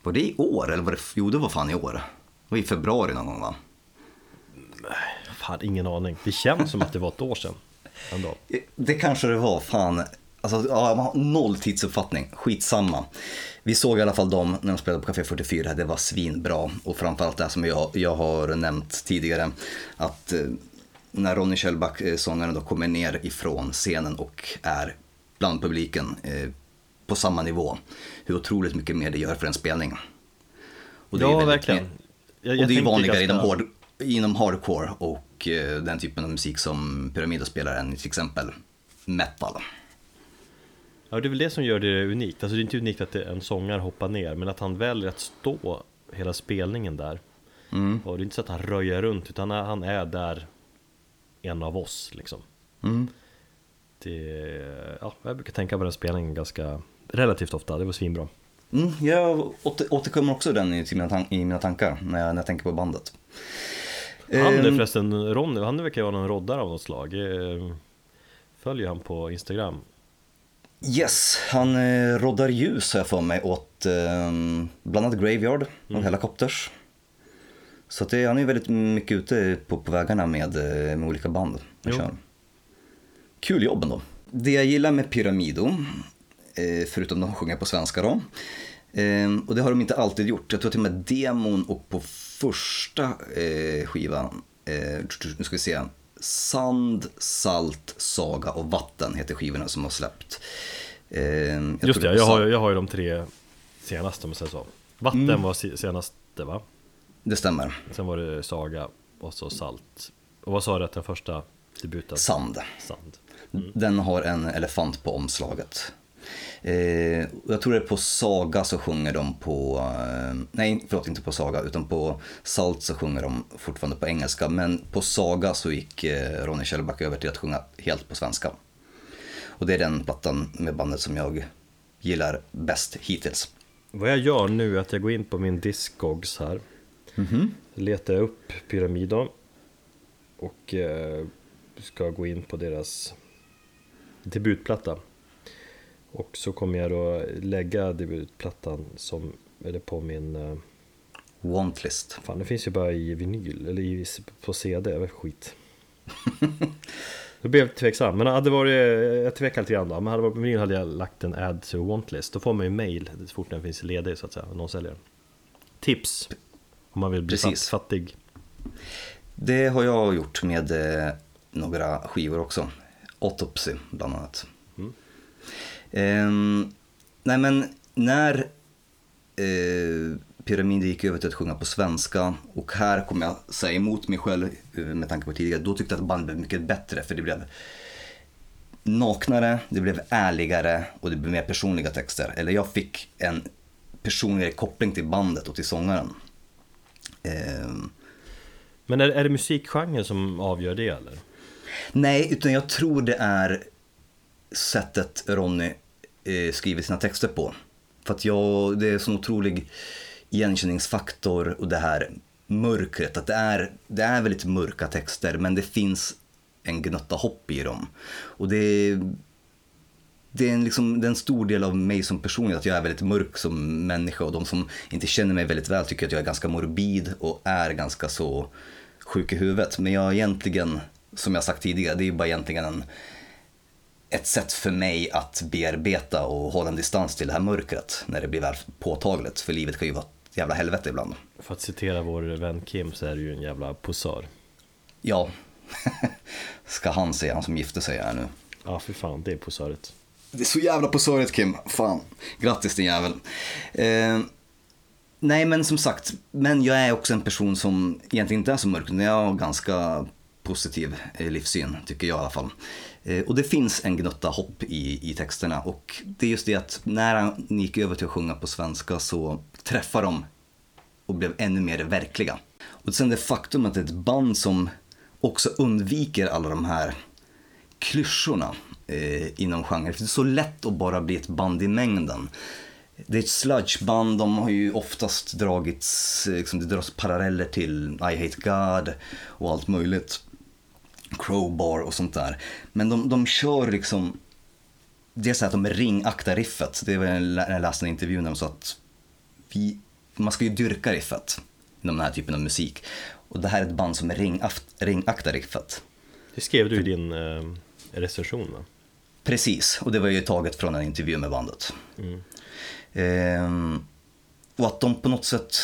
var det i år? Eller var det, jo det var fan i år. Det var i februari någon gång va? Fan, ingen aning Det känns som att det var ett år sedan ändå Det kanske det var, fan. Alltså, ja, noll tidsuppfattning, skitsamma. Vi såg i alla fall dem när de spelade på Café 44, det var svinbra. Och framförallt det som jag, jag har nämnt tidigare, att eh, när Ronny Kjellback, eh, sångaren, då kommer ner ifrån scenen och är bland publiken eh, på samma nivå, hur otroligt mycket mer det gör för en spelning. Och det är Ja, väldigt verkligen mer- jag, och det är vanligare ganska- inom, hard, inom hardcore och eh, den typen av musik som Pyramider spelar än till exempel metal. Ja, det är väl det som gör det unikt. Alltså det är inte unikt att en sångare hoppar ner, men att han väljer att stå hela spelningen där. Mm. Och det är inte så att han röjer runt, utan han är där en av oss liksom. Mm. Det, ja, jag brukar tänka på den spelningen ganska relativt ofta, det var svinbra. Mm, jag åter, återkommer också den i, mina, tan- i mina tankar när jag, när jag tänker på bandet. Han är Ehm, förresten, Ronny, han verkar vara någon roddare av något slag. Eh, Följer han på Instagram? Yes, han eh, roddar ljus har jag för mig åt eh, bland annat Graveyard Mm. och Helicopters. Så att det, han är väldigt mycket ute på, på vägarna med, eh, med olika band. kör. Kul jobb ändå. Det jag gillar med Pyramido, eh, förutom att de sjunger på svenska då, eh, och det har de inte alltid gjort. Jag tror till och med demon och på första eh, skivan, eh, nu ska vi se, Sand, Salt, Saga och Vatten heter skivorna som har släppt. Eh, jag Just det, var jag har, jag har ju de tre senaste om man säger så. Vatten Mm. var se- senaste va? Det stämmer. Sen var det Saga och så Salt. Och vad sa du att den första debuten? Sand. Sand. Den har en elefant på omslaget. Eh, jag tror det är på Saga så sjunger de på, eh, nej förlåt inte på Saga, utan på Salt så sjunger de fortfarande på engelska. Men på Saga så gick eh, Ronny Kjellback över till att sjunga helt på svenska. Och det är den plattan med bandet som jag gillar bäst hittills. Vad jag gör nu är att jag går in på min Discogs här. Letar jag upp Pyramida. Och eh, ska gå in på deras debutplatta. Och så kommer jag då lägga debutplattan som, eller på min, eh, Wantlist. fan det finns ju bara i vinyl, eller i, på CD, väl skit. <laughs> Då blev jag tveksam, men hade varit, jag tvekar lite grann då, men hade varit på vinyl hade jag lagt en add to wantlist. Då får man ju mail så fort den finns ledig så att säga, någon säljer den. Tips! Om man vill bli Precis. fatt, fattig. Det har jag gjort med eh, några skivor också. Autopsy bland annat. Ehm, nej men när eh, Pyramid gick över till att sjunga på svenska och här kommer jag säga emot mig själv eh, med tanke på tidigare. Då tyckte jag att bandet blev mycket bättre för det blev naknare, det blev ärligare och det blev mer personliga texter. Eller jag fick en personligare koppling till bandet och till sångaren. Ehm, Men är, är det musikgenren som avgör det eller? Nej, utan jag tror det är sättet Ronny Eh, skriver sina texter på. För att jag, det är en sån otrolig igenkänningsfaktor och det här mörkret. Att det är, det är väldigt mörka texter men det finns en gnutta hopp i dem. Och det är, det är, en liksom, det är en stor del av mig som person att jag är väldigt mörk som människa och de som inte känner mig väldigt väl tycker att jag är ganska morbid och är ganska så sjuk i huvudet. Men jag är egentligen, som jag sagt tidigare, det är ju bara egentligen en, ett sätt för mig att bearbeta och hålla en distans till det här mörkret när det blir väl påtagligt. För livet kan ju vara ett jävla helvete ibland. För att citera vår vän Kim så är det ju en jävla posör. Ja, <laughs> ska han säga, han som gifte sig här nu. Ja, för fan, det är posöret. Det är så jävla på såret Kim. Fan. Grattis din jävel. Eh, nej men som sagt, men jag är också en person som egentligen inte är så mörk. Jag har ganska positiv eh, livssyn, tycker jag i alla fall. Eh, och det finns en gnutta hopp i, i texterna. Och det är just det att när han gick över till att sjunga på svenska så träffade de och blev ännu mer verkliga. Och sen det faktum att det är ett band som också undviker alla de här klyschorna eh, inom genren. För det är så lätt att bara bli ett band i mängden. Det är ett sludgeband, de har ju oftast dragits, eh, liksom, det dras paralleller till I Hate God och allt möjligt. Crowbar och sånt där. Men de, de kör liksom, det är så att de ringaktar riffet. Det var jag läste en intervju när de sa att vi, man ska ju dyrka riffet inom den här typen av musik. Och det här är ett band som ringaft, ringaktar riffet. Det skrev du i din eh, recension va? Precis, och det var ju taget från en intervju med bandet. Ehm, och att de på något sätt,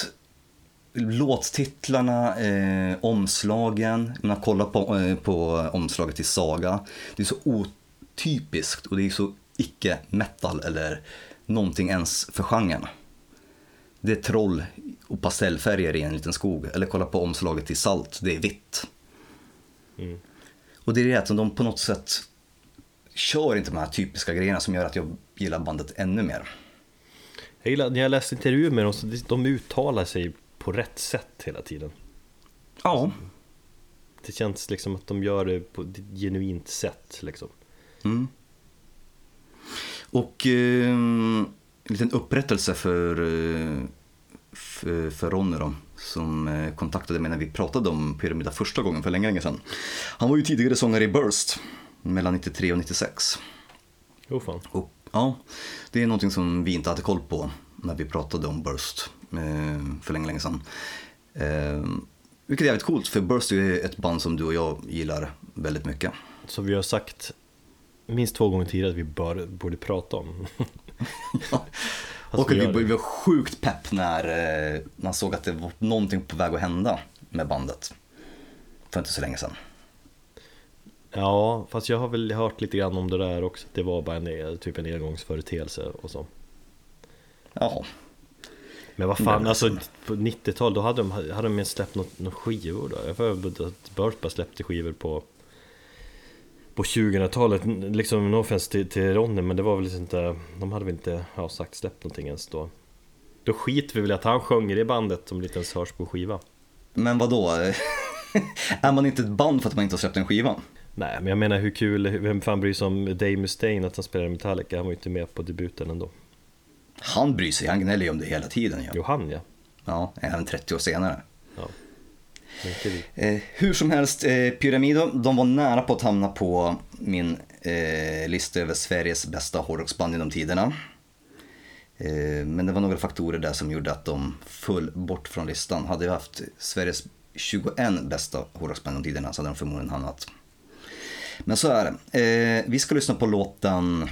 låttitlarna, eh, omslagen, man kollar på, eh, på omslaget till Saga, det är så otypiskt och det är så icke-metal eller någonting ens för genren. Det är troll och pastellfärger i en liten skog. Eller kolla på omslaget till Salt, det är vitt. Mm. Och det är det att de på något sätt kör inte de här typiska grejerna som gör att jag gillar bandet ännu mer. Jag gillar, när jag läste intervjuer med dem, så de uttalar sig på rätt sätt hela tiden. Ja. Det känns liksom att de gör det på ett genuint sätt liksom. Mm. Och eh, en liten upprättelse för, eh, för, för Ronny då, som eh, kontaktade mig när vi pratade om Pyramida första gången för länge, länge sedan. Han var ju tidigare sångare i Burst mellan 93 och 96. Jo fan. Och, ja, det är någonting som vi inte hade koll på när vi pratade om Burst för länge, länge sedan. Eh, vilket är jävligt coolt, för Burst är ett band som du och jag gillar väldigt mycket. Så vi har sagt minst två gånger tidigare att vi bör, borde prata om. <laughs> Ja. Och att vi vi, var sjukt pepp när eh, man såg att det var någonting på väg att hända med bandet. För inte så länge sedan. Ja, fast jag har väl hört lite grann om det där också. Det var bara en, typ en engångsföreteelse och så. Ja, Men vad fan, Men- alltså på 90-tal då hade de, hade de ens släppt något, något skivor då? Jag får att bara släppte skivor på på 2000-talet, liksom no offense till, till Ronny men det var väl liksom inte De hade väl inte ja, sagt släppt någonting ens då Då skiter vi väl att han sjunger i bandet om det inte ens hörs på skiva men vad då? <laughs> är man inte ett band för att man inte har släppt en skiva? Nej men jag menar hur kul, vem fan bryr sig om Dave Mustaine att han spelar i Metallica? Han var ju inte med på debuten ändå Han bryr sig, han gnäller ju om det hela tiden. Ja, Jo han ja, ja även 30 år senare. ja. Eh, hur som helst, eh, Pyramido, de var nära på att hamna på min eh, lista över Sveriges bästa hårdrocksband genom tiderna. Eh, men det var några faktorer där som gjorde att de föll bort från listan. Hade vi haft Sveriges 21 bästa hårdrocksband genom tiderna så hade de förmodligen hamnat. Men så är det. Eh, vi ska lyssna på låten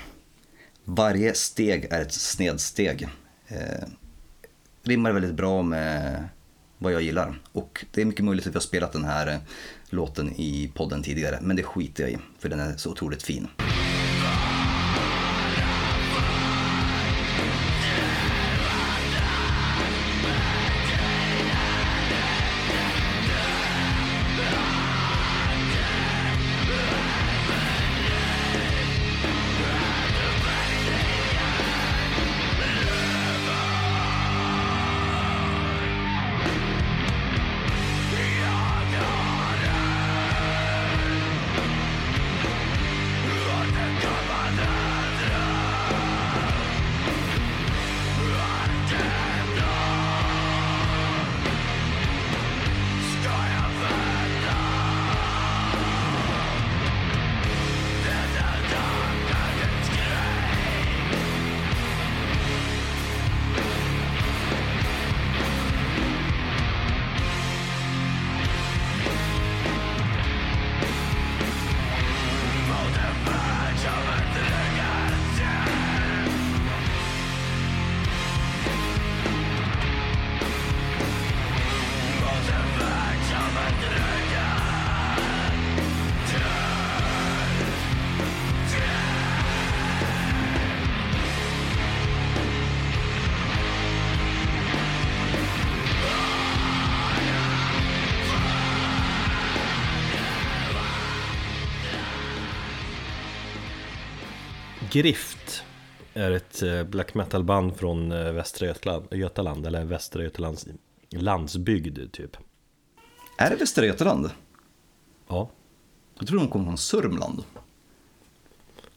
varje steg är ett snedsteg. Eh, rimmar väldigt bra med vad jag gillar. Och det är mycket möjligt att vi har spelat den här eh, låten i podden tidigare, men det skiter jag i, för den är så otroligt fin. Grift är ett eh, black metal band från eh, Västra Götaland, Götaland eller Västra Götalands landsbygd typ Är det Västra Götaland? Ja, Jag tror de kommer från Sörmland.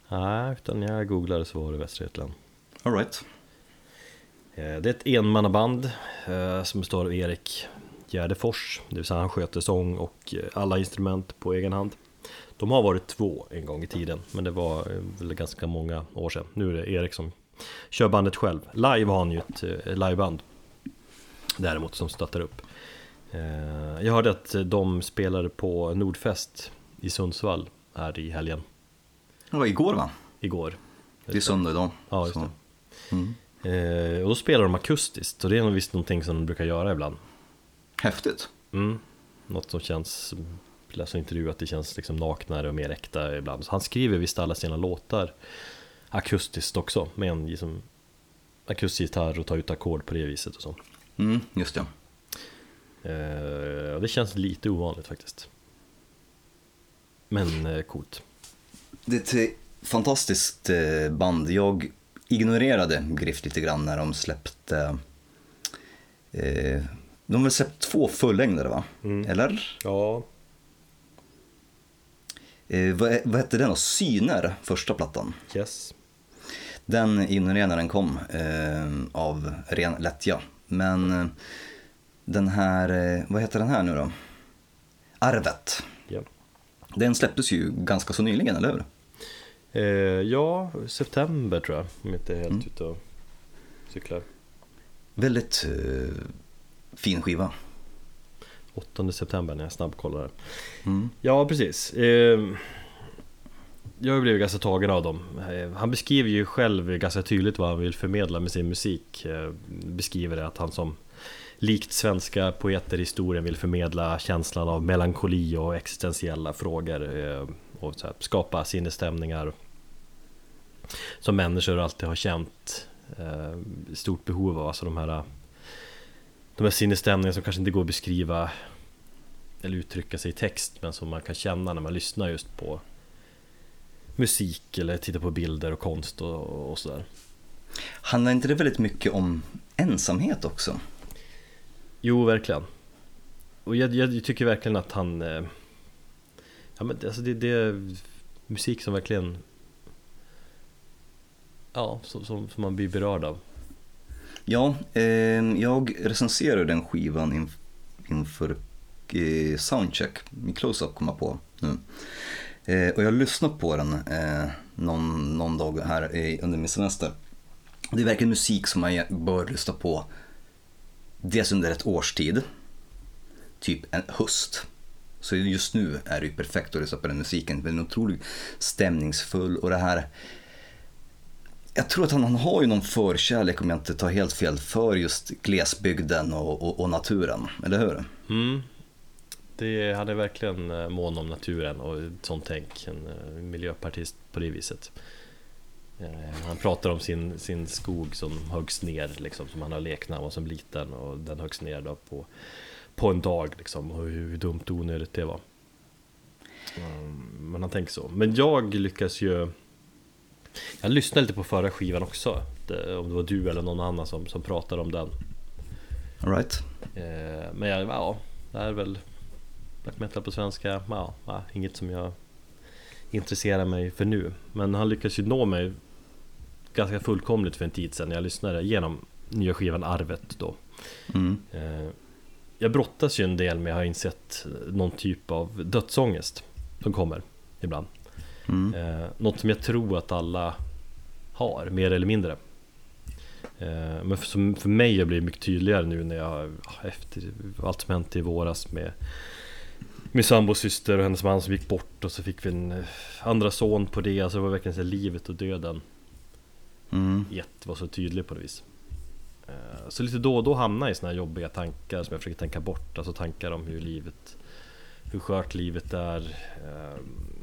nej utan jag googlade så var det Västra Götaland All right. Eh, Det är ett enmannaband som består av Erik Gärdefors, det vill säga han sköter sång och alla instrument på egen hand. De har varit två en gång i tiden, men det var eh, väl ganska många år sedan. Nu är det Erik som kör bandet själv. Live har han ju ett eh, liveband däremot som stöttar upp. Eh, Jag hörde att de spelade på Nordfest i Sundsvall här i helgen, Det var igår va? igår. Det är söndag idag. Ja, just det. Mm. Eh, och då spelar de akustiskt och det är nog visst någonting som de brukar göra ibland. Häftigt. Mm. Något som känns, läste en intervju att det känns liksom naknare och mer äkta ibland. Så han skriver visst alla sina låtar akustiskt också med en liksom, akustisk gitarr och tar ut ackord på det viset och så. Mm, just det. Eh, det känns lite ovanligt faktiskt. Men eh, coolt. Det är ett fantastiskt eh, band. Jag ignorerade Griff lite grann när de släppte... Eh, de har väl släppt två fullängdare va? Eller? Ja, Eh, vad, vad hette den då? Syner, första plattan. yes. Den ignorerade när den kom eh, av ren lättja. Men eh, den här, eh, vad heter den här nu då? Arvet. Ja. Den släpptes ju ganska så nyligen, eller hur? Eh, ja, september tror jag, om jag inte är helt ute och cyklar. Väldigt eh, fin skiva. 8 september när jag snabbkollar. Mm. Ja, precis. Eh, jag har blivit ganska tagen av dem. Eh, Han beskriver ju själv ganska tydligt vad han vill förmedla med sin musik. Eh, Beskriver det att han som likt svenska poeter i historien vill förmedla känslan av melankoli och existentiella frågor och här, skapa sinnesstämningar som människor alltid har känt stort behov av. Alltså de här, de här sinnesstämningarna som kanske inte går att beskriva eller uttrycka sig i text men som man kan känna när man lyssnar just på musik eller tittar på bilder och konst och, och sådär. Handlar inte det väldigt mycket om ensamhet också? Jo, verkligen. Och jag, jag tycker verkligen att han... Eh, ja, men alltså det, det är musik som verkligen... Ja, som, som, som man blir berörd av. Ja, eh, jag recenserade den skivan inf- inför eh, Soundcheck, min close-up kom jag på nu. Eh, och jag lyssnade på den eh, någon, någon dag här eh, under min semester. Det är verkligen musik som man bör lyssna på dels under ett års tid, typ en höst. Så just nu är det ju perfekt att lyssna på den musiken, den är otroligt stämningsfull och det här jag tror att han, han har ju någon förkärlek, om jag inte tar helt fel, för just glesbygden och, och, och naturen, eller hur? Mm. Det, han är verkligen eh, mån om naturen och ett sånt tänk, en eh, miljöpartist på det viset. Eh, han pratar om sin, sin skog som höggs ner, liksom, som han har lekt när han var som liten och den höggs ner då på, på en dag liksom, och hur, hur dumt och onödigt det var. Men han tänker så. Men jag lyckas ju jag lyssnade lite på förra skivan också, det, om det var du eller någon annan som, som pratade om den. All right. Eh, Men jag, ja, det är väl black metal på svenska, ja, ja, inget som jag intresserar mig för nu. Men han lyckas ju nå mig ganska fullkomligt för en tid sedan jag lyssnade genom nya skivan Arvet då. Mm. Eh, Jag brottas ju en del med, har insett, någon typ av dödsångest som kommer ibland. Mm. Eh, något som jag tror att alla har, mer eller mindre. Eh, men för, för mig har det blivit mycket tydligare nu när jag, efter allt som hänt i våras med min sambos syster och hennes man som gick bort och så fick vi en eh, andra son på det. Alltså det var verkligen så livet och döden Mm. ett var så tydlig på något vis. Eh, Så lite då och då hamnar jag i såna här jobbiga tankar som jag försöker tänka bort. Alltså tankar om hur livet, hur skört livet är, eh,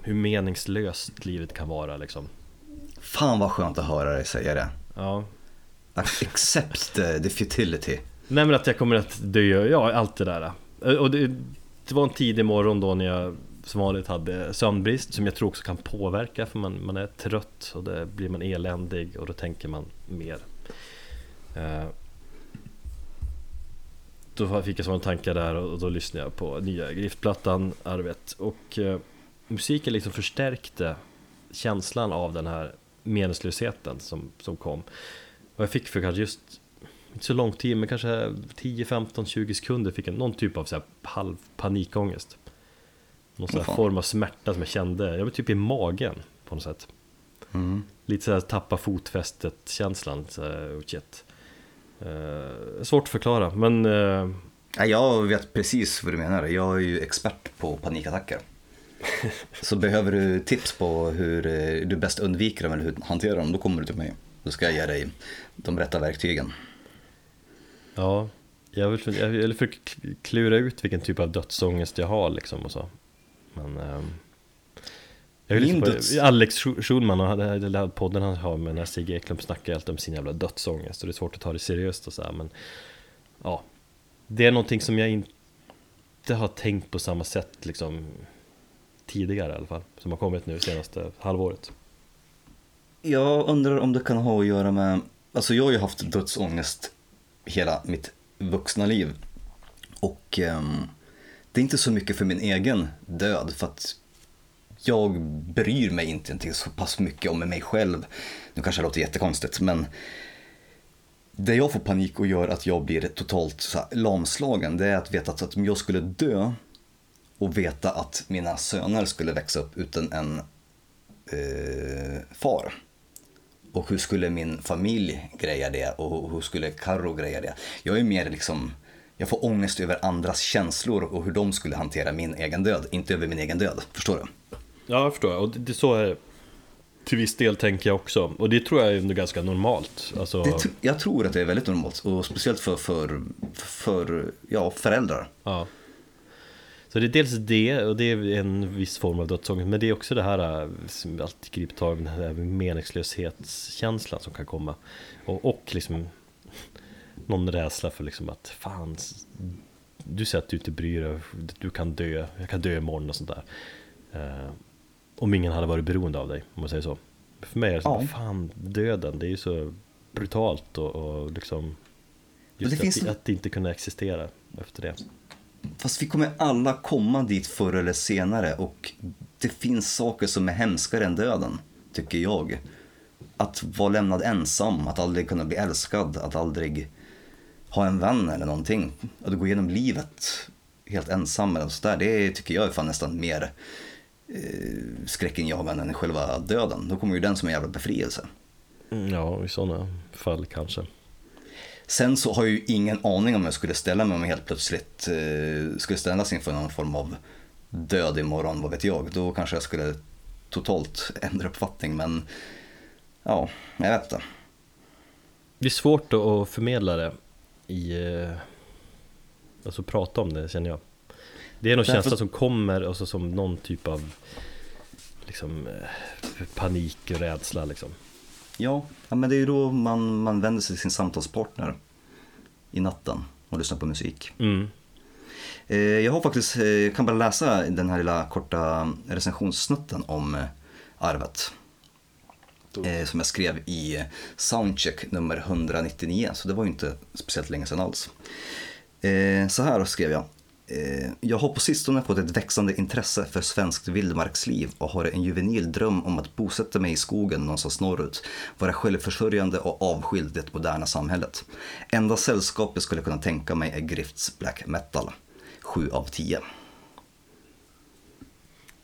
hur meningslöst livet kan vara liksom. Fan vad skönt att höra dig säga det. Ja, Accept the, the futility. Nej men att jag kommer att dö, ja allt det där Och det, det var en tidig morgon då när jag som vanligt hade sömnbrist som jag tror också kan påverka för man, man är trött och då blir man eländig och då tänker man mer Eh, Då fick jag sådana tankar där och då lyssnade jag på nya Griftplattan, Arvet och eh, musiken liksom förstärkte känslan av den här meningslösheten som, som kom och jag fick för kanske just inte så lång tid, men kanske 10, 15, 20 sekunder fick jag någon typ av så här halv panikångest. Någon sån här form av smärta som jag kände, jag var typ i magen på något sätt. Mm. Lite så här tappa fotfästet känslan, så här, oh shit. Eh, svårt att förklara, men Ja, jag vet precis vad du menar. Jag är ju expert på panikattacker. Så behöver du tips på hur eh, du bäst undviker dem eller hur du hanterar dem, då kommer du till mig. Då ska jag ge dig de rätta verktygen. ja, jag vill, jag vill försöka klura ut vilken typ av dödsångest jag har liksom och så. Men ehm, jag vill döds- Alex Schul- Schulman och den här podden han har med när Sigge Eklund snackar alltid om sin jävla dödsångest och det är svårt att ta det seriöst och så här, men ja, det är någonting som jag inte har tänkt på samma sätt liksom tidigare i alla fall, som har kommit nu senaste halvåret. Jag undrar om det kan ha att göra med, alltså jag har ju haft dödsångest hela mitt vuxna liv. Och eh, det är inte så mycket för min egen död för att jag bryr mig inte så pass mycket om mig själv. Nu kanske det låter jättekonstigt men det jag får panik och gör att jag blir totalt så här lamslagen det är att veta att, att om jag skulle dö och veta att mina söner skulle växa upp utan en eh, far. Och hur skulle min familj greja det och hur skulle Karo greja det? Jag är mer liksom, jag får ångest över andras känslor och hur de skulle hantera min egen död, inte över min egen död. Förstår du? Ja, jag förstår. Och det, det så är till viss del tänker jag också. Och det tror jag är ändå ganska normalt. Alltså, Det, jag tror att det är väldigt normalt och speciellt för, för, för ja, föräldrar. ja. Så det är dels det, och det är en viss form av dödsångest. Men det är också det här äh, som alltid griper tag i den här meningslöshetskänslan som kan komma. Och, och liksom <laughs> någon rädsla för liksom att fan, du säger att du inte bryr dig, du kan dö, jag kan dö imorgon och sånt där. Eh, om ingen hade varit beroende av dig, om man säger så. För mig är det så, Ja. fan, döden, det är ju så brutalt och, och liksom Just det att, finns- att det inte kunna existera efter det. Fast vi kommer alla komma dit förr eller senare och det finns saker som är hemskare än döden, tycker jag. Att vara lämnad ensam, att aldrig kunna bli älskad, att aldrig ha en vän eller någonting. Att gå igenom livet helt ensam eller sådär, det tycker jag är fan nästan mer eh, skräckinjagande än själva döden. Då kommer ju den som en jävla befrielse. Mm, ja, i sådana fall kanske. Sen så har jag ju ingen aning om jag skulle ställa mig om jag helt plötsligt eh, skulle ställas inför någon form av död imorgon, vad vet jag. Då kanske jag skulle totalt <laughs> ändra uppfattning, men ja, jag vet inte. Det är svårt att- förmedla det i... eh, Alltså prata om det känner jag. Det är någon Därför- känsla som kommer, alltså som någon typ av liksom eh, panik och rädsla liksom. Ja, ja men det är ju då man, man vänder sig till sin samtalspartner i natten och lyssnar på musik. Mm. Eh, jag har faktiskt, eh, jag kan bara läsa den här lilla korta recensionssnutten om eh, arvet. Som jag skrev i Soundcheck nummer 199, så det var ju inte speciellt länge sedan alls. Så här skrev jag. Eh, jag har på sistone fått ett växande intresse för svenskt vildmarksliv och har en juvenil dröm om att bosätta mig i skogen någonstans norrut, vara självförsörjande och avskild det moderna samhället. Enda sällskap jag skulle kunna tänka mig är Grifts black metal. 7 av 10.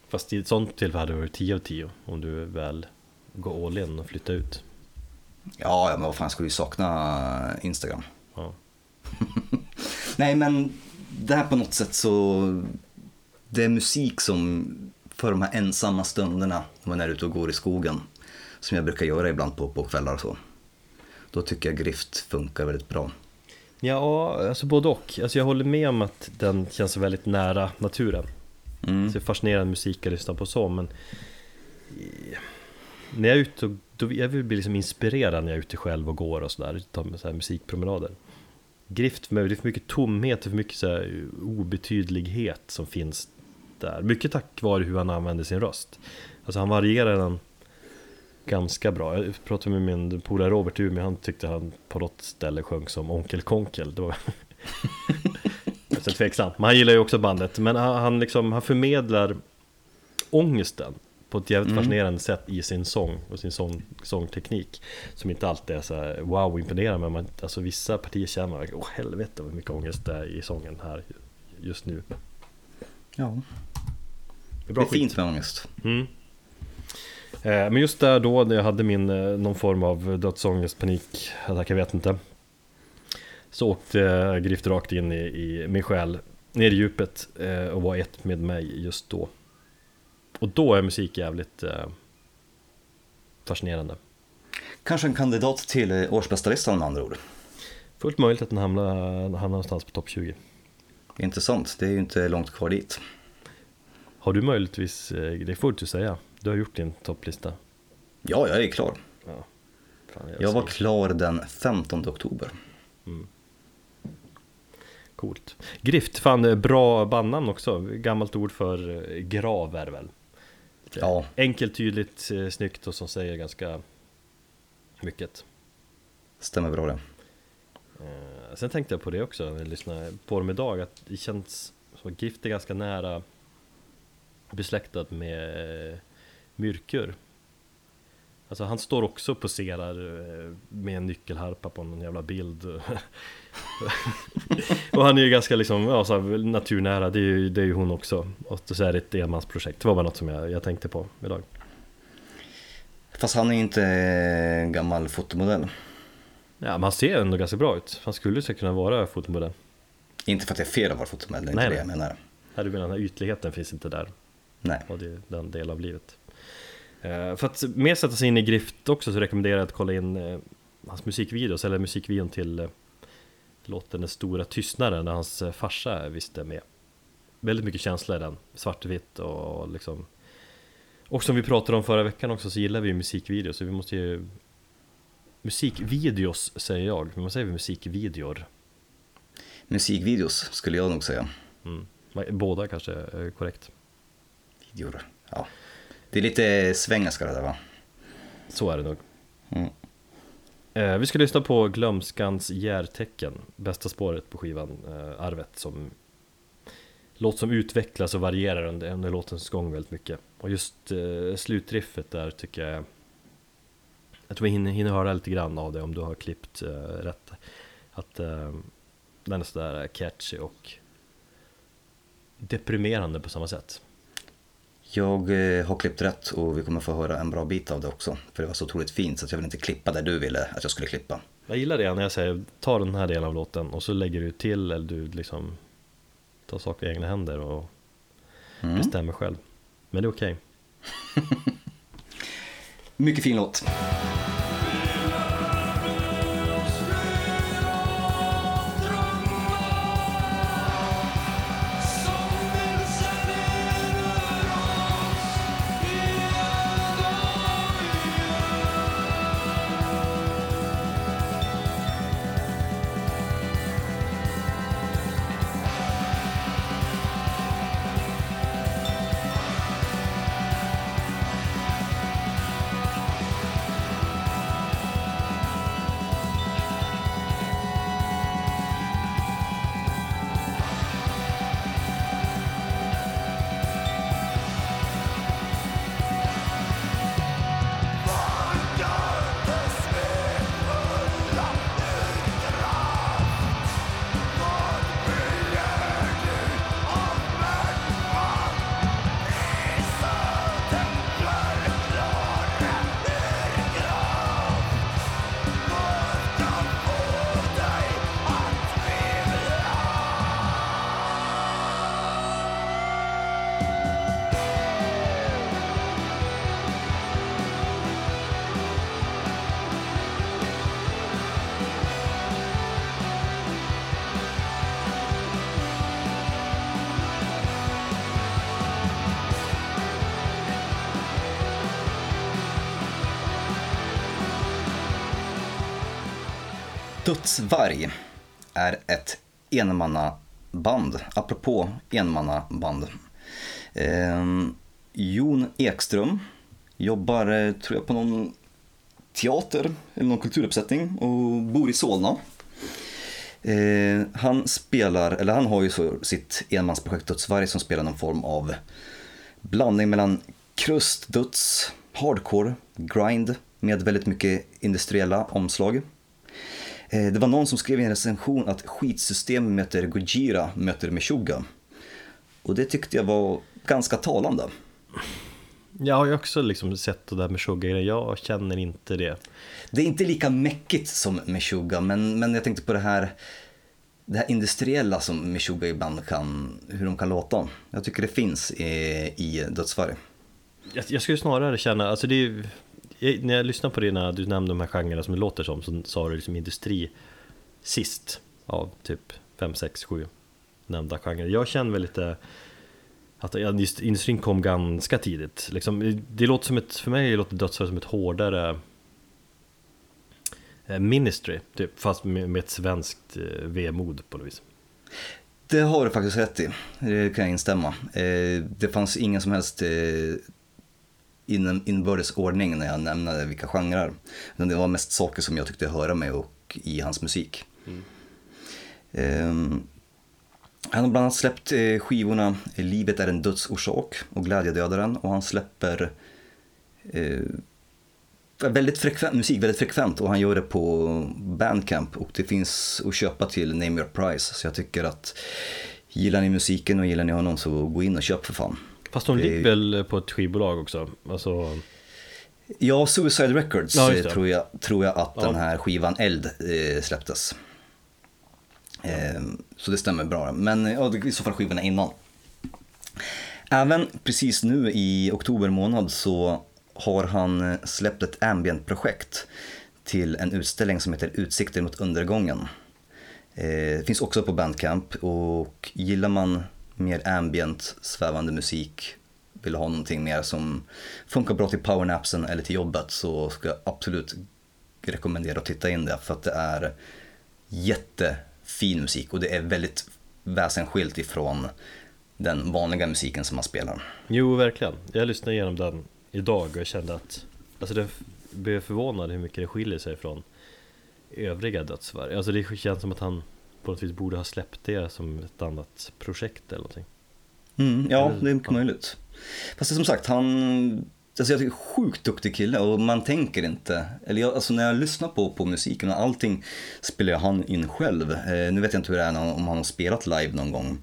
Fast i ett sånt tillfälle hade det varit 10 av 10 om du väl går all in och flyttar ut. Ja, ja, men vad fan, jag skulle ju sakna Instagram. Ja. <laughs> Nej, men det här på något sätt så... Det är musik som för de här ensamma stunderna när man är ute och går i skogen. Som jag brukar göra ibland på, på kvällar och så. Då tycker jag Grift funkar väldigt bra. Ja, alltså både och. Alltså jag håller med om att den känns väldigt nära naturen. Mm. Så det är fascinerande musik att lyssna på så, men i- när jag är ute och, då, jag vill bli liksom inspirerad när jag är ute själv och går och sådär, tar så här musikpromenader. Grift för mig, det är för mycket tomhet och för mycket så här eh, obetydlighet som finns där. Mycket tack vare hur han använder sin röst. Alltså han varierar den ganska bra. Jag pratade med min polare Robert i Umeå, han tyckte han på något ställe sjöng som Onkel Konkel. Det var <laughs> så tveksamt, men han gillar ju också bandet. Men han, han, liksom, han förmedlar ångesten på ett jävligt Mm. fascinerande sätt i sin sång och sin sång, sångteknik. Som inte alltid är så här, wow imponerande, men man, alltså vissa partier känner man, åh helvete vad mycket ångest det är i sången här just nu. Ja, Det är det bra är skit. fint med ångest. Mm. Eh, Men just där då, när jag hade min, eh, någon form av dödsångest, panik, attack, jag vet inte Så åkte Grift rakt in i, i min själ, ner i djupet eh, och var ett med mig just då Och då är musik jävligt eh, fascinerande Kanske en kandidat till eh, årsbästa-listan med andra ord. Fullt möjligt att den hamnar, hamnar någonstans på topp 20 Intressant, det är ju inte långt kvar dit. Har du möjligtvis, eh, det får du säga, du har gjort din topplista Ja, jag är klar. ja. Fan, Jag var säger- klar den 15 oktober. Coolt. Grift, fan eh, bra bandnamn också. Gammalt ord för grav är väl? Ja. Enkelt, tydligt, eh, snyggt och som säger ganska mycket. Stämmer bra det. Eh, Sen tänkte jag på det också när jag lyssnade på dem idag att det känns som att Gift är ganska nära besläktad med eh, Myrkur Alltså han står också och poserar med en nyckelharpa på någon jävla bild <laughs> <laughs> Och han är ju ganska liksom, ja, så här, naturnära, det är, ju, det är ju hon också Och så är det ett enmansprojekt, det var bara något som jag, jag tänkte på idag Fast han är inte en gammal fotomodell. Ja men han ser ändå ganska bra ut, han skulle ju säkert kunna vara fotomodell Inte för att det är fel att vara fotomodell, det är Nej, inte det nej. jag menar. Ja, du menar den här ytligheten finns inte där Nej. och det är den del av livet. Eh, För att mer sätta sig in i Grift också så rekommenderar jag att kolla in eh, hans musikvideos, eller musikvideon till eh, låten Den stora tystnaden där hans eh, farsa visst är med. Väldigt mycket känsla i den, svartvitt och liksom Och som vi pratade om förra veckan också så gillar vi musikvideos så vi måste ju Musikvideos säger jag, men man säger väl musikvideor? Musikvideos skulle jag nog säga. Mm. Båda kanske är korrekt. Videor. Ja. Det är lite svengelska det där va? Så är det nog. Mm. Eh, vi ska lyssna på Glömskans järtecken, bästa spåret på skivan, eh, Arvet, som låt som utvecklas och varierar under, under låtens gång väldigt mycket. Och just eh, slutriffet där tycker jag, jag tror vi hinner, hinner höra lite grann av det om du har klippt eh, rätt. Att eh, den är sådär catchy och deprimerande på samma sätt. Jag eh, har klippt rätt och vi kommer få höra en bra bit av det också. För det var så otroligt fint så att jag vill inte klippa där du ville att jag skulle klippa. Jag gillar det när jag säger ta den här delen av låten och så lägger du till eller du liksom tar saker i egna händer och Mm. bestämmer själv. Men det är okej. <laughs> Mycket fin låt. Dödsvarg är ett enmannaband, apropå enmannaband. Eh, Jon Ekström jobbar, eh, tror jag, på någon teater eller någon kulturuppsättning och bor i Solna. Eh, han spelar, eller han har ju så sitt enmansprojekt Dödsvarg som spelar någon form av blandning mellan krust, döds, hardcore, grind med väldigt mycket industriella omslag. Eh, Det var någon som skrev i en recension att skitsystem möter Gojira möter Meshuggah. Och det tyckte jag var ganska talande. Jag har ju också liksom sett det där med sugar jag känner inte det. Det är inte lika mäckigt som Meshuggah, men, men jag tänkte på det här, det här industriella som Meshuggah ibland kan, hur de kan låta. Jag tycker det finns i, i Dödsvarg. Jag, jag skulle snarare känna, alltså det är ju- jag, när jag lyssnar på dina, när du nämnde de här genrerna som det låter som, så sa du liksom industri sist av typ 5, 6, 7 nämnda genrer. Jag känner väl lite att just industrin kom ganska tidigt. Liksom, det låter som ett, för mig låter dödsfall som ett hårdare eh, ministry, typ, fast med, ett svenskt eh, vemod på något vis. Det har du faktiskt rätt i. Det kan jag instämma. Eh, det fanns ingen som helst in- inbördes ordning när jag nämnde vilka genrer. Men det var mest saker som jag tyckte höra med och i hans musik. Ehm, Han har bland annat släppt eh, skivorna Livet är en dödsorsak och Glädjedödaren och han släpper eh, väldigt frekvent, musik väldigt frekvent och han gör det på Bandcamp och det finns att köpa till Name Your Price så jag tycker att gillar ni musiken och gillar ni honom så gå in och köp för fan. Fast de Det ligger väl på ett skivbolag också? Alltså, Ja, Suicide Records Ja, tror, jag, tror jag att Ja. den här skivan Eld eh, släpptes. Eh, så det stämmer bra. Men ja, i så fall skivorna innan. Även precis nu i oktober månad så har han eh, släppt ett ambient-projekt till en utställning som heter Utsikter mot undergången. Eh, finns också på Bandcamp och gillar man mer ambient, svävande musik, vill ha någonting mer som funkar bra till powernapsen eller till jobbet så ska jag absolut rekommendera att titta in det för att det är jättefin musik och det är väldigt väsensskilt ifrån den vanliga musiken som man spelar. jo verkligen. Jag lyssnade igenom den idag och jag kände att Alltså det blev förvånad hur mycket det skiljer sig från övriga dödsvarg. Alltså det känns som att han på något vis borde ha släppt det som ett annat projekt eller någonting. Mm, ja, Eller- det är mycket ja. möjligt. Fast som sagt, han... Alltså jag tycker sjukt duktig kille och man tänker inte, eller jag, alltså när jag lyssnar på, på musiken och allting spelar han in själv. Eh, nu vet jag inte hur det är han- om han har spelat live någon gång.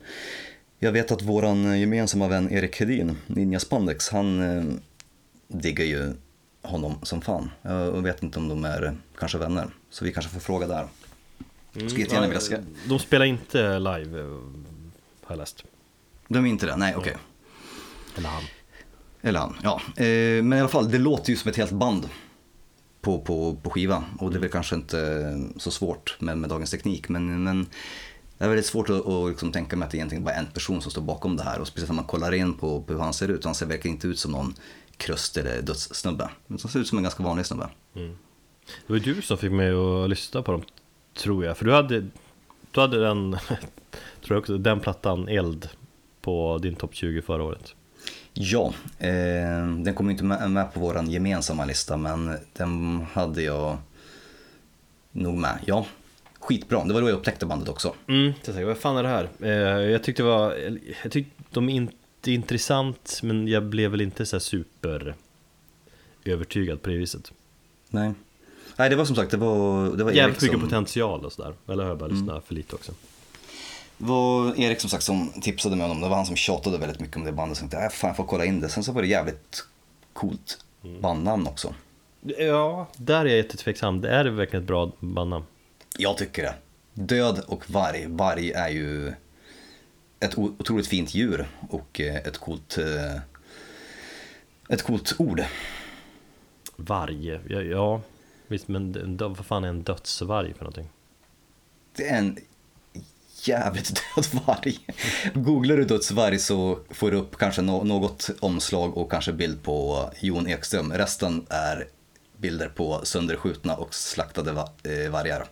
Jag vet att våran gemensamma vän Erik Hedin, Ninja Spandex, han eh, diggar ju honom som fan. Jag vet inte om de är kanske vänner, så vi kanske får fråga där. Skulle jättegärna vilja se. De spelar inte live, eh, har jag läst. De är inte det? Nej, okej. Eller han. Eller han, ja. Eh, men i alla fall, det låter ju som ett helt band på, på, på skiva. Och det är väl kanske inte så svårt med, med dagens teknik. Men, men det är väldigt svårt att, att liksom tänka mig att det är egentligen bara en person som står bakom det här. Och speciellt när man kollar in på, på hur han ser ut. Han ser verkligen inte ut som någon kröst eller dödssnubbe. Han ser ut som en ganska vanlig snubbe. Det var du som fick mig att lyssna på dem, tror jag. För du hade, du hade den, <laughs> tror jag också, den plattan Eld på din topp 20 förra året. Ja, eh, den kommer inte med, med på vår gemensamma lista men den hade jag nog med. Ja, skitbra. Det var då jag upptäckte bandet också. Mm, jag tänkte, vad fan är det här? Eh, jag tyckte det var, jag tyckte de är inte intressant, men jag blev väl inte så super övertygad på det viset. Nej. Nej, det var som sagt, det var, det var Erik Jävligt mycket som, potential och sådär, eller har jag bara lyssnat för lite också? det var Erik som sagt som tipsade mig om dem. Det var han som tjatade väldigt mycket om det bandet. Så jag tänkte, äh, fan jag får kolla in det. Sen så var det jävligt coolt bandnamn också. Ja, där är jag jättetveksam. Det är verkligen ett bra bandnamn. Jag tycker det. Död och varg. Varg är ju ett otroligt fint djur och eh, ett coolt, eh, ett coolt ord. Varg, ja, ja visst men vad fan är en dödsvarg för någonting? Det är en jävligt <laughs> död varg. Googlar du dödsvarg så får du upp kanske nå- något omslag och kanske bild på Jon Ekström. Resten är bilder på sönderskjutna och slaktade eh, vargar.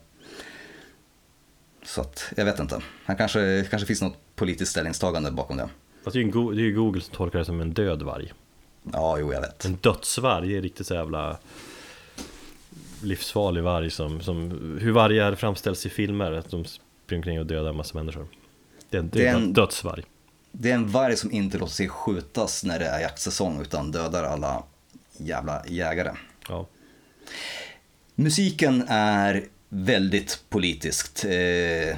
Så att, jag vet inte. Han kanske, kanske finns något politiskt ställningstagande bakom det. Fast det är ju Google som tolkar det som en död varg. Ja, jo, jag vet. En dödsvarg är riktigt så jävla livsfarlig varg som, som hur vargar framställs i filmer, att de springer omkring och dödar en massa människor. Det är det är Det är en- dödsvarg. Det är en varg som inte låter sig skjutas när det är jaktsäsong utan dödar alla jävla jägare. Ja. Musiken är väldigt politiskt. Eh,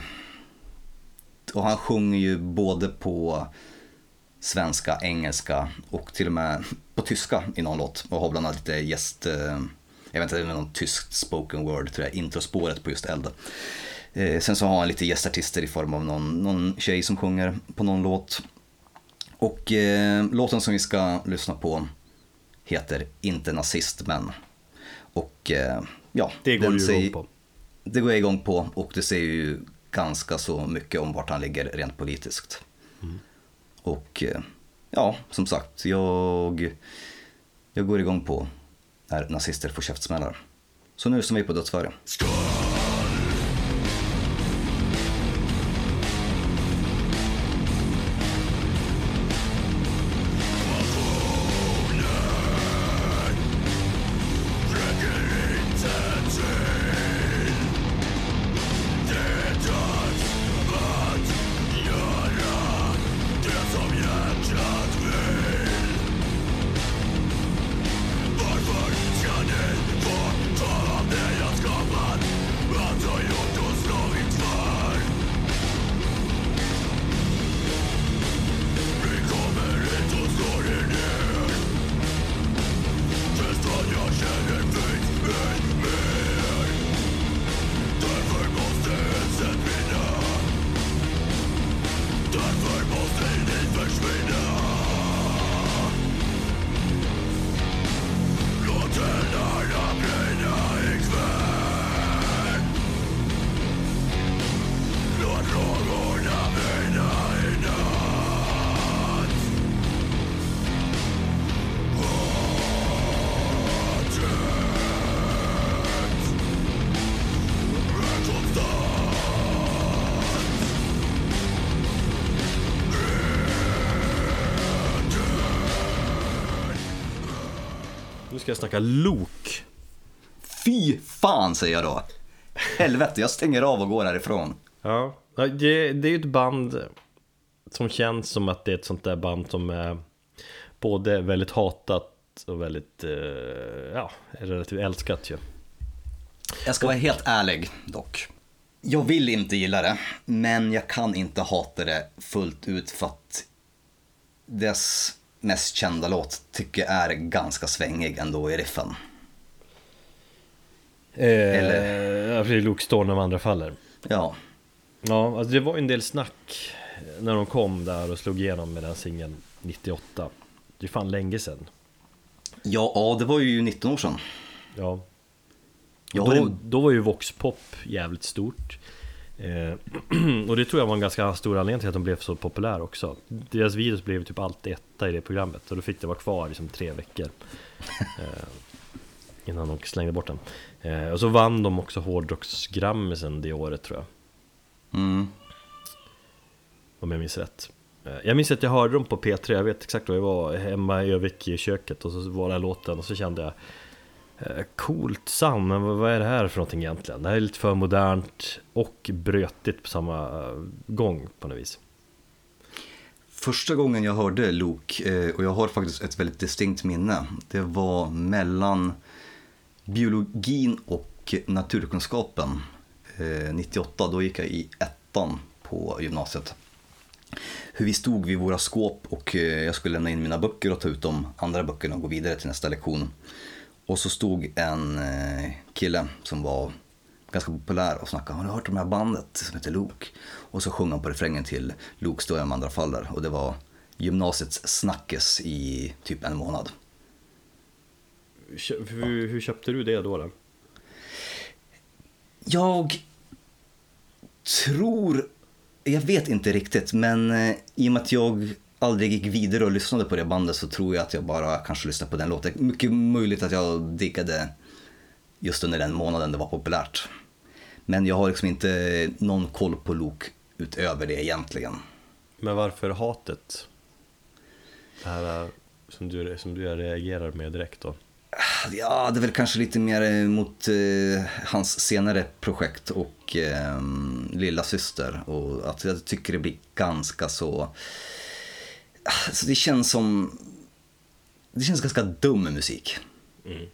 och han sjunger ju både på svenska, engelska och till och med på tyska i någon låt. Och har bland annat lite gäst, eh, jag vet inte, det är väl någon tyskt spoken word tror jag, introspåret på just Eld. Eh, sen så har han lite gästartister i form av någon, någon tjej som sjunger på någon låt. Och eh, låten som vi ska lyssna på heter Inte nazist men. Och eh, ja, Det går den säger- igång på. Det går jag igång på och det säger ju ganska så mycket om vart han ligger rent politiskt. Och eh, ja, som sagt, jag, jag går igång på när nazister får käftsmällar. Så nu lyssnar vi på Dödsfärja. Snacka lok. Fy fan säger jag då. Helvete, jag stänger av och går härifrån. Ja, Ja, det, det är ju ett band som känns som att det är ett sånt där band som är både väldigt hatat och väldigt, eh, ja, relativt älskat ju. Jag ska vara helt ärlig dock. Jag vill inte gilla det, men jag kan inte hata det fullt ut för att dess mest kända låt tycker jag är ganska svängig ändå i riffen. Eller? Ja, för Luke står när andra faller. Ja, Ja, alltså det var en del snack när de kom där och slog igenom med den singeln 98. Det är fan länge sedan. ja, ja det var ju 19 år sedan. Ja. Då, då var ju Voxpop jävligt stort. Eh, <clears throat> och det tror jag var en ganska stor anledning till att de blev så populära också. Deras videos blev typ alltid etta i det programmet och då fick det vara kvar liksom tre veckor. Eh, innan de slängde bort den. Eh, och så vann de också hårdrocksgrammisen det året tror jag. Mm. Om jag minns rätt. Jag minns att jag hörde dem på P3, jag vet exakt vad jag var hemma i Övik i köket och så var den här låten och så kände jag Eh, coolt sound, men vad är det här för någonting egentligen? Det här är lite för modernt och brötigt på samma eh, gång på något vis. Första gången jag hörde Luke, eh, och jag har faktiskt ett väldigt distinkt minne, det var mellan biologin och naturkunskapen. 98, då gick jag i ettan på gymnasiet. Hur vi stod vid våra skåp och jag skulle lämna in mina böcker och ta ut de andra böckerna och gå vidare till nästa lektion. Och så stod en eh, kille som var ganska populär och snackade Har du hört om det här bandet som heter Luke? Och så sjöng han på refrängen till Luke står jag med andra faller och det var gymnasiets snackes i typ en månad. Hur, hur köpte du det då? då? Jag tror, jag vet inte riktigt, men eh, i och med att jag aldrig gick vidare och lyssnade på det bandet så tror jag att jag bara kanske lyssnade på den låten. Mycket möjligt att jag diggade just under den månaden det var populärt. Men jag har liksom inte någon koll på Luke utöver det egentligen. Men varför hatet? Det här eh, som du, som du reagerar med direkt då? Ja, det är väl kanske lite mer eh, mot eh, hans senare projekt och eh, lilla syster och att jag tycker det blir ganska så... Alltså det känns som... Det känns ganska dum musik.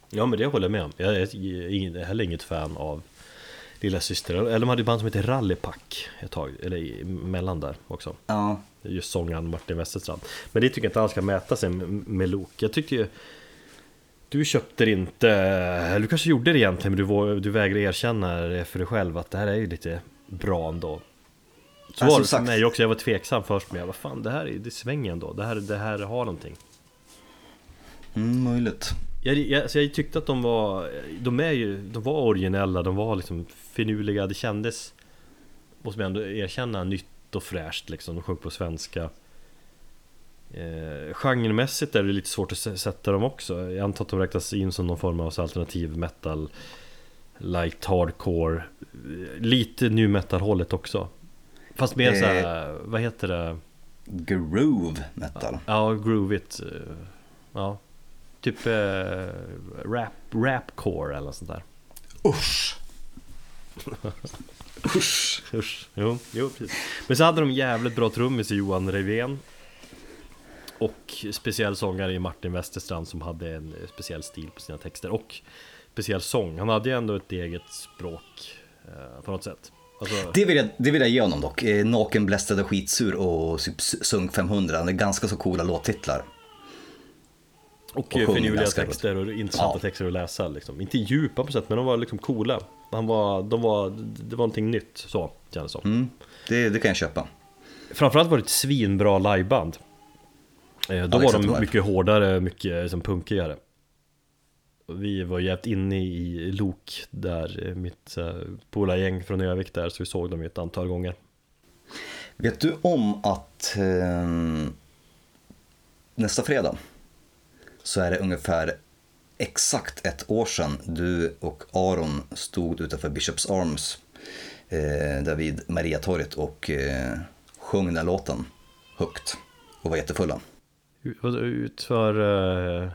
Ja men det håller jag med om. Jag är heller inget fan av Lilla Syster. Eller de hade ett band som heter Rallypack ett tag, eller mellan där också. Ja, Just sångaren Martin Westerstrand. Men det tycker jag inte han ska mäta sig med, Lok. Jag tyckte ju Du köpte det inte, eller du kanske gjorde det egentligen men du, du vägrar erkänna det för dig själv att det här är ju lite bra ändå. Så var det för mig också, jag var tveksam först men jag vad fan det här är, det svänger ändå. Det här, det här har någonting. mm, möjligt. Jag, jag, alltså jag tyckte att de var, de är ju, de var originella, de var liksom finurliga, det kändes Måste man ändå erkänna, nytt och fräscht liksom, de sjöng på svenska. Eh, Genremässigt är det lite svårt att sä- sätta dem också. Jag antar att de räknas in som någon form av alternativ metal Light hardcore eh, Lite nu metal hållet också Fast mer Eh. såhär, vad heter det? Groove metal. Ja, groovigt eh, Ja Typ eh, rap, rapcore eller sånt där Usch! Usch! <laughs> Usch, jo, jo precis Men så hade de jävligt bra trummis i Johan Revén Och speciell sångare i Martin Westerstrand som hade en eh, speciell stil på sina texter och speciell sång. Han hade ju ändå ett eget språk eh, på något sätt. Alltså, Det vill, jag, det vill jag ge honom dock. Eh, Naken, blästrad och skitsur och typ Sunk 500. Det är ganska så coola låttitlar. och och finurliga texter och intressanta Ja. texter att läsa liksom. Inte djupa på sätt men de var liksom coola. Han var, de var, det var någonting nytt så kändes det som. Mm, det, det kan jag köpa. Framförallt var det ett svinbra liveband. Eh, Då Alex var de mycket hårdare, mycket liksom, punkigare. Vi var jävligt inne i Lok där, eh, mitt eh, polargäng från Övik där, så vi såg dem ett antal gånger. Vet du om att eh, nästa fredag så är det ungefär exakt ett år sedan du och Aron stod utanför Bishops Arms eh, där vid Mariatorget och eh, sjöng den låten högt och var jättefulla. U- vad- Utför... eh,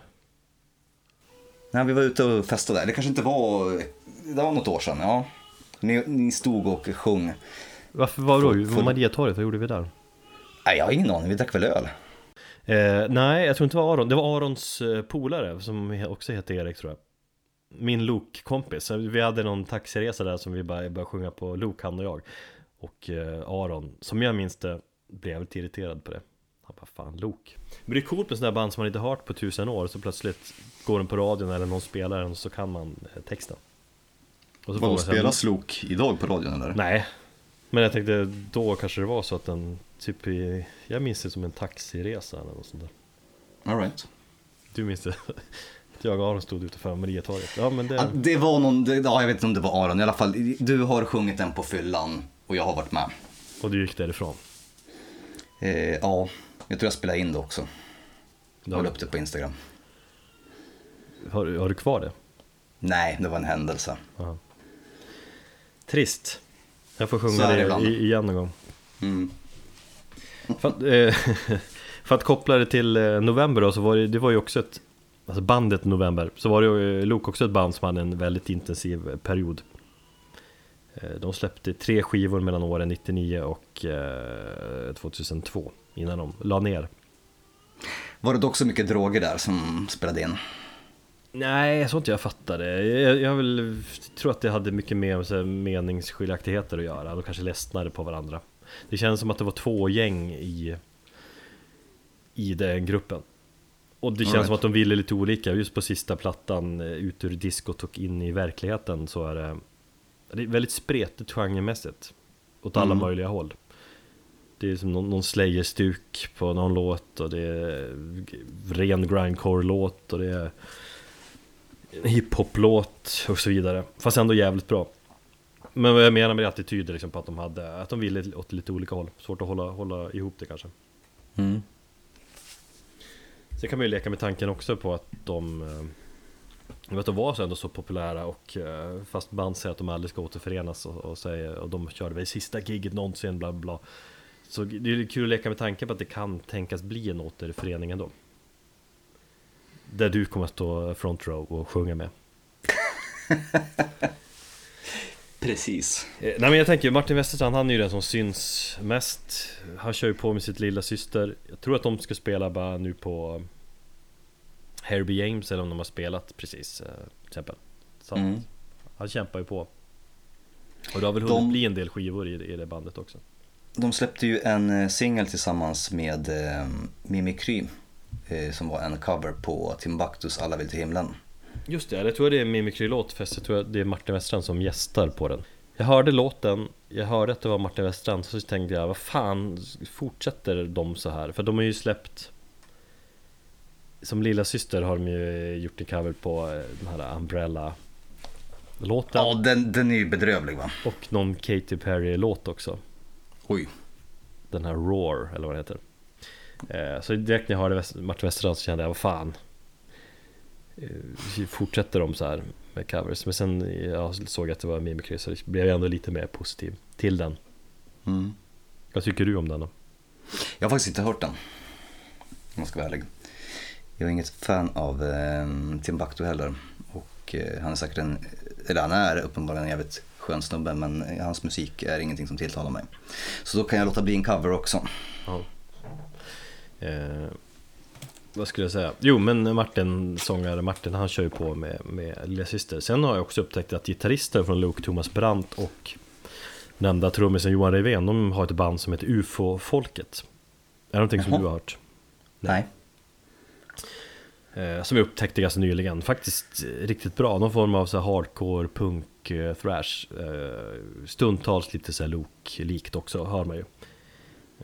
Nej, vi var ute och festade där. Det kanske inte var, det var något år sedan, ja. Ni, ni stod och sjöng. Varför var då? Full- Mariatorget, vad gjorde vi där? Nej, jag har ingen aning, vi drack väl öl. Eh, nej, jag tror inte det var Aron. Det var Arons eh, polare som också heter Erik tror jag. Min Lok-kompis. Vi hade någon taxiresa där som vi bara började sjunga på Lok, han och jag. Och eh, Aron, som jag minns det, blev väldigt irriterad på det. Bara, fan Lok. Men det är coolt med sådana band som man inte hört på tusen år, så plötsligt går den på radion eller någon spelar den så kan man eh, texten. Och så så här- Slok idag på radion eller? Nej, men jag tänkte då kanske det var så att den typ i, jag minns det som en taxiresa eller något sånt där. All right. Du minns det? <laughs> Jag och Aron stod utanför Mariatorget. Ja men Ja, det, det var någon, det, ja, jag vet inte om det var Aron, i alla fall. Du har sjungit den på fyllan och jag har varit med. och du gick därifrån. Eh, ja, jag tror jag spelade in det också. Jag Har, la upp det på Instagram. har, du- har du kvar det? Nej, det var en händelse. Ja. Trist. Jag får sjunga det det igen någon gång. Mm. För att, eh, <laughs> för att koppla det till eh, november då, så var det, det var ju också ett Alltså bandet November, så var det ju eh, Lok också ett band som hade en väldigt intensiv eh, period De släppte tre skivor mellan åren 99 och eh, 2002 innan de la ner Var det dock så mycket droger där som spelade in? Nej, jag tror inte jag fattade. Jag, jag vill, tror att det hade mycket mer med meningsskiljaktigheter att göra. De kanske ledsnade på varandra. Det känns som att det var två gäng i, i den gruppen. Och det känns Alright. som att de ville lite olika. Just på sista plattan, eh, ut ur diskot och in i verkligheten, så är det, det är väldigt spretigt genremässigt. Åt alla Mm. möjliga håll. Det är som någon, någon Slayer-stuk på någon låt och det är ren grindcore-låt och det är hiphop-låt och så vidare. Fast ändå jävligt bra. Men vad jag menar med det attityder liksom på att de hade, att de ville åt lite olika håll. Svårt att hålla, hålla ihop det kanske. Mm. Sen kan man ju leka med tanken också på att de eh, jag vet, att de var så ändå så populära och eh, fast band säger att de aldrig ska återförenas och, och, säger, och de körde väl sista giget någonsin bla bla bla. Så det är kul att leka med tanken på att det kan tänkas bli en återförening ändå. Där du kommer att stå front row och sjunga med. <laughs> Precis. Eh, Nej men jag tänker Martin Westerstrand han är ju den som syns mest Han kör ju på med sitt lilla syster Jag tror att de ska spela bara nu på Herbie James eller om de har spelat precis eh, till exempel Så Mm. han kämpar ju på Och det har väl hunnit De- bli en del skivor i, i det bandet också De släppte ju en eh, singel tillsammans med eh, Mimikry eh, som var en cover på Timbuktus Alla vill till himlen. Just det, jag tror det är Mimikry-låt fast jag tror att det är Martin Westerstrand som gästar på den Jag hörde låten, jag hörde att det var Martin Westerstrand så tänkte jag vad fan fortsätter de så här? För de har ju släppt Som lilla syster har de ju gjort en cover på eh, den här Umbrella Låten Ja, den, den är ju bedrövlig va? och någon Katy Perry-låt också Oj. Den här Roar, eller vad den heter eh, Så direkt när jag hörde Martin Westerstrand så kände jag, vad fan eh, Fortsätter de så här med covers Men sen jag såg att det var Mimikry så blev jag ändå lite mer positiv till den Mm. Vad tycker du om den då? Jag har faktiskt inte hört den. Om jag ska vara ärlig. Jag är inget fan av eh, Timbuktu heller. Och eh, han är säkert en, eller han är uppenbarligen en jävligt skön snubbe men hans musik är ingenting som tilltalar mig. Så då kan jag låta bli en cover också. Ja. Eh, vad skulle jag säga? Jo, men Martin, sångare Martin, han kör ju på med, med Lilla Syster. Sen har jag också upptäckt att gitarrister från Luke, Thomas Brandt och nämnda trummisen Johan Revén, de har ett band som heter UFO-folket. Är det någonting som Jaha. du har hört? Nej. Eh, som jag upptäckte ganska nyligen. Faktiskt eh, riktigt bra. Någon form av så hardcore, punk, eh, thrash. Eh, stundtals lite så här Luke-likt också, hör man ju.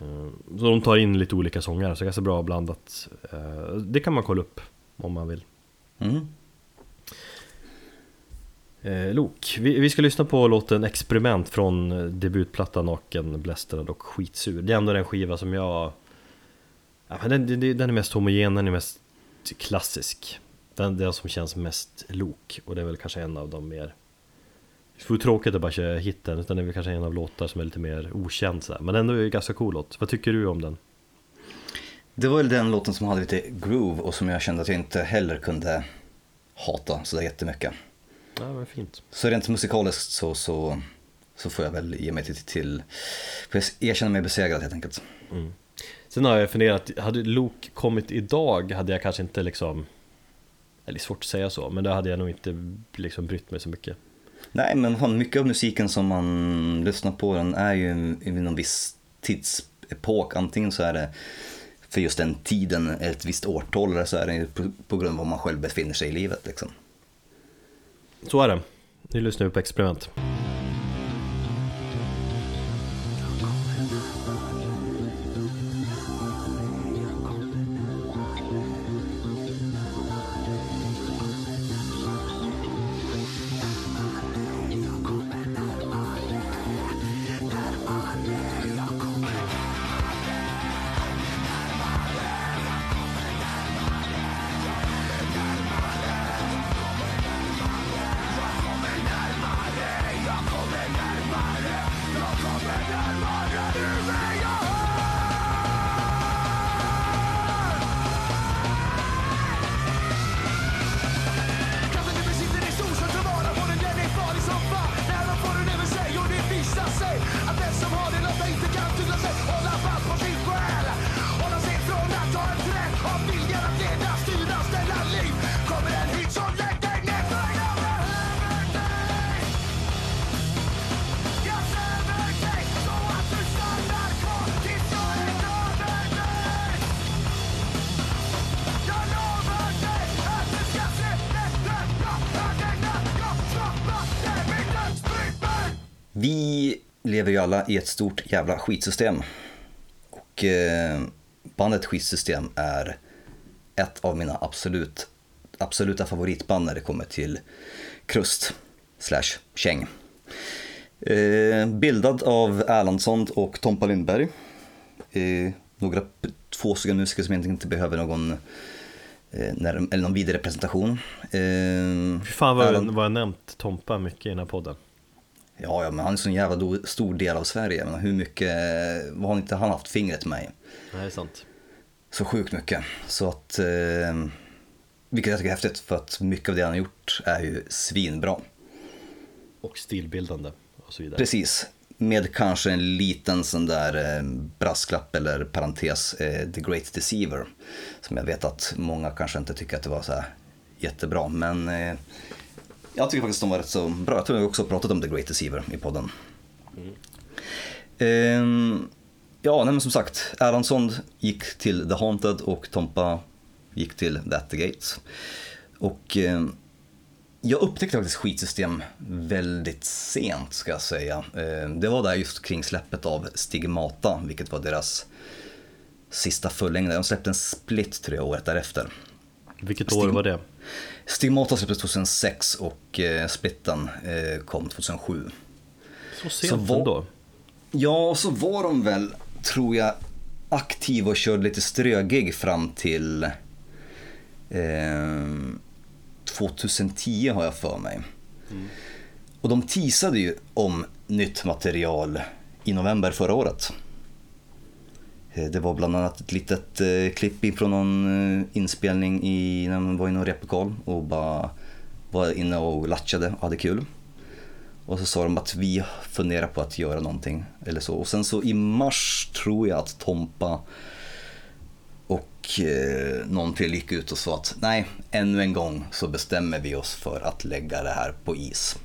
Eh, så de tar in lite olika sångare, så ganska bra blandat. Eh, det kan man kolla upp om man vill. Mm. Eh, Lok, vi, vi ska lyssna på låten Experiment från eh, debutplattan Naken, Blästrad och Skitsur. Det är ändå den skiva som jag... Ja, den, den är mest homogen, den är mest klassisk. Den, den som känns mest Lok och det är väl kanske en av de mer... Det vore tråkigt att bara köra hitten, utan det är väl kanske en av låtar som är lite mer okänd så här. Men ändå är det ganska cool låt. Vad tycker du om den? Det var väl den låten som hade lite groove och som jag kände att jag inte heller kunde hata sådär jättemycket. Ja, men fint. Så rent musikaliskt så, så, så får jag väl ge mig till, till för jag erkänner mig besegrad helt enkelt. Sen har jag funderat, hade Luke kommit idag hade jag kanske inte liksom Eller svårt att säga så, men då hade jag nog inte liksom brytt mig så mycket Nej men fan, mycket av musiken som man lyssnar på den är ju i någon viss tidsepok. Antingen så är det för just den tiden, ett visst årtal, eller så är det på grund av var man själv befinner sig i livet liksom. Så är det, nu lyssnar vi på experiment lever ju alla i ett stort jävla skitsystem. Och eh, bandet Skitsystem är ett av mina absolut, absoluta favoritband när det kommer till krust slash käng. Eh, bildad av Erlandsson och Tompa Lindberg. Eh, några två stycken musiker som egentligen inte behöver någon, eller någon vidare presentation. Eh, Fy fan vad, Erland- vad jag nämnt Tompa mycket i den här podden Ja, ja, men han är en sån jävla stor del av Sverige. Men hur mycket, vad har inte han haft fingret med i? Nej, det är sant Så sjukt mycket. Så att, eh, vilket jag tycker är häftigt för att mycket av det han har gjort är ju svinbra. Och stilbildande och så vidare Precis, med kanske en liten sån där eh, brasklapp eller parentes, eh, The Great Deceiver. Som jag vet att många kanske inte tycker att det var så här jättebra, men eh, jag tycker faktiskt de var rätt så bra. Jag tror jag också pratat om The Great Deceiver i podden. Ehm, ja, nej, men som sagt, Erlandsson gick till The Haunted och Tompa gick till The At The Gates. Och ehm, jag upptäckte faktiskt skitsystem väldigt sent ska jag säga. Eh, Det var där just kring släppet av Stigmata, vilket var deras sista fullängd. De släppte en split tror jag året därefter. Vilket Stig- år var det? Stigmata släpptes 2006 och eh, splitten eh, kom 2007. Så sent Så vad- ändå Ja, så var de väl, tror jag, aktiva och körde lite strögig fram till eh, 2010 har jag för mig. Och de teasade ju om nytt material i november förra året. Eh, Det var bland annat ett litet eh, klipp från någon eh, inspelning i, när man var i någon replokal och bara var inne och latchade och hade kul. Och så sa de att vi funderar på att göra någonting eller så. Och sen så i mars tror jag att Tompa och eh, någon till gick ut och sa att nej, ännu en gång så bestämmer vi oss för att lägga det här på is.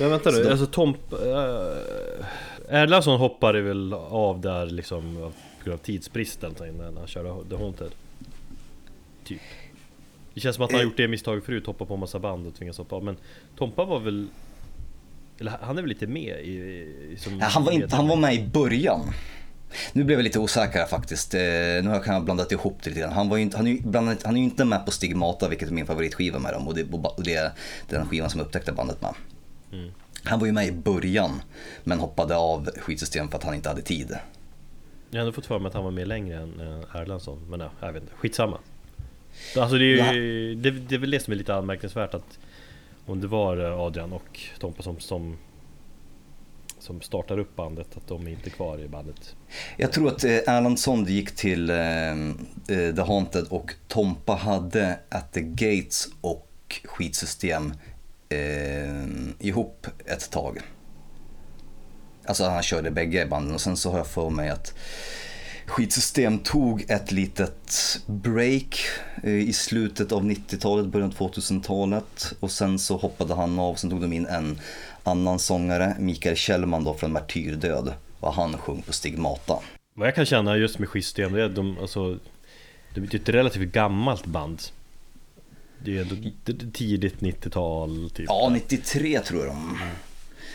Men vänta nu, då- alltså Tom... Äh, Erlandsson hoppade väl av där liksom på grund av tidsbristen när han körde The Haunted? Typ. Det känns som att han har Eh. gjort det misstaget förut, hoppa på massa band och tvingas hoppa av. Men Tompa var väl... Eller han är väl lite med i... i som Ja, han, var inte, han var med i början. Nu blev jag lite osäker faktiskt. Eh, nu har jag blandat ihop det lite grann. Han, var inte, han, är ju blandat, han är ju inte med på Stigmata, vilket är min favoritskiva med dem. Och det, och det är den skivan som jag upptäckte bandet med. Mm. Han var ju med i början, men hoppade av skitsystem för att han inte hade tid. Jag har ändå fått för mig att han var med längre än äh, Erlandsson. Men ja, jag vet inte, skitsamma. Alltså det är ju, det, det är väl det som är lite anmärkningsvärt att om det var eh, Adrian och Tompa som, som som startar upp bandet, att de är inte kvar i bandet. Jag tror att eh, Erlandsson gick till eh, eh, The Haunted och Tompa hade At the Gates och Skitsystem eh, ihop ett tag. Alltså han körde bägge banden och sen så har jag för mig att Skitsystem tog ett litet break eh, i slutet av 90-talet, början av 2000-talet och sen så hoppade han av, sen tog de in en annan sångare, Mikael Kjellman då från Martyrdöd och han sjöng på Stigmata. Vad jag kan känna just med skitsystem, det är de, alltså, det är ett relativt gammalt band. Det är ändå tidigt 90-tal typ. Ja, 93 tror jag de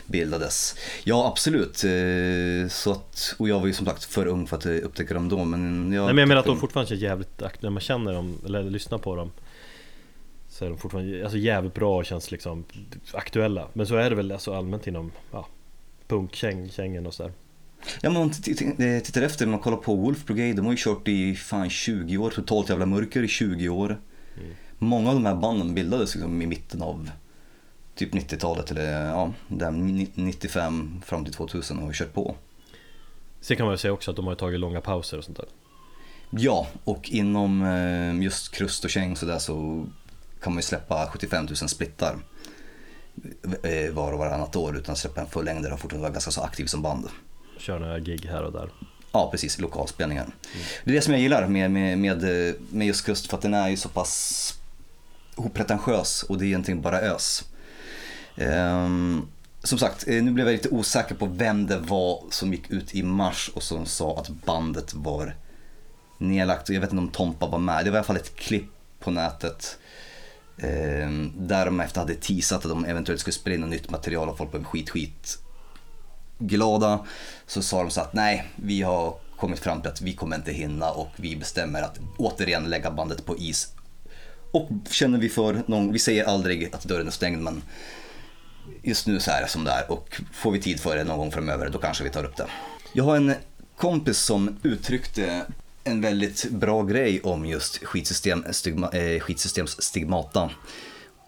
bildades. Ja, absolut. Eh, Så att, och jag var ju som sagt för ung för att upptäcka dem då. Men jag, Nej men jag menar att de fortfarande känns jävligt aktuella, när man känner dem, eller lyssnar på dem Så är de fortfarande alltså jävligt bra och känns liksom aktuella Men så är det väl alltså allmänt inom ja, punkkängen och sådär Ja, men om man eh, tittar efter, man kollar på Wolf Brigade, de har ju kört i fan 20 år, totalt jävla mörker i 20 år. Många av de här banden bildades liksom i mitten av typ 90-talet eller ja, där ni- 95 fram till 2000 och har kört på. Sen kan man ju säga också att de har tagit långa pauser och sånt där Ja, och inom eh, just krust och käng så där så kan man ju släppa 75 000 splittar eh, var och varannat år utan att släppa en fullängdare och fortfarande vara ganska så aktiv som band. Kör några gig här och där Ja, precis, lokalspelningar. Det är det som jag gillar med, med, med, med just krust för att den är ju så pass opretentiös och det är egentligen bara ös. Um, som sagt, eh, nu blev jag lite osäker på vem det var som gick ut i mars och som sa att bandet var nedlagt. Jag vet inte om Tompa var med. Det var i alla fall ett klipp på nätet eh, där de efter hade teasat att de eventuellt skulle spela in något nytt material och folk blev skit, skit glada. Så sa de så att nej, vi har kommit fram till att vi kommer inte hinna och vi bestämmer att återigen lägga bandet på is. Och känner vi för någon, vi säger aldrig att dörren är stängd men just nu så är det som det är och får vi tid för det någon gång framöver då kanske vi tar upp det. Jag har en kompis som uttryckte en väldigt bra grej om just skitsystem, stigma, eh, skitsystems stigmata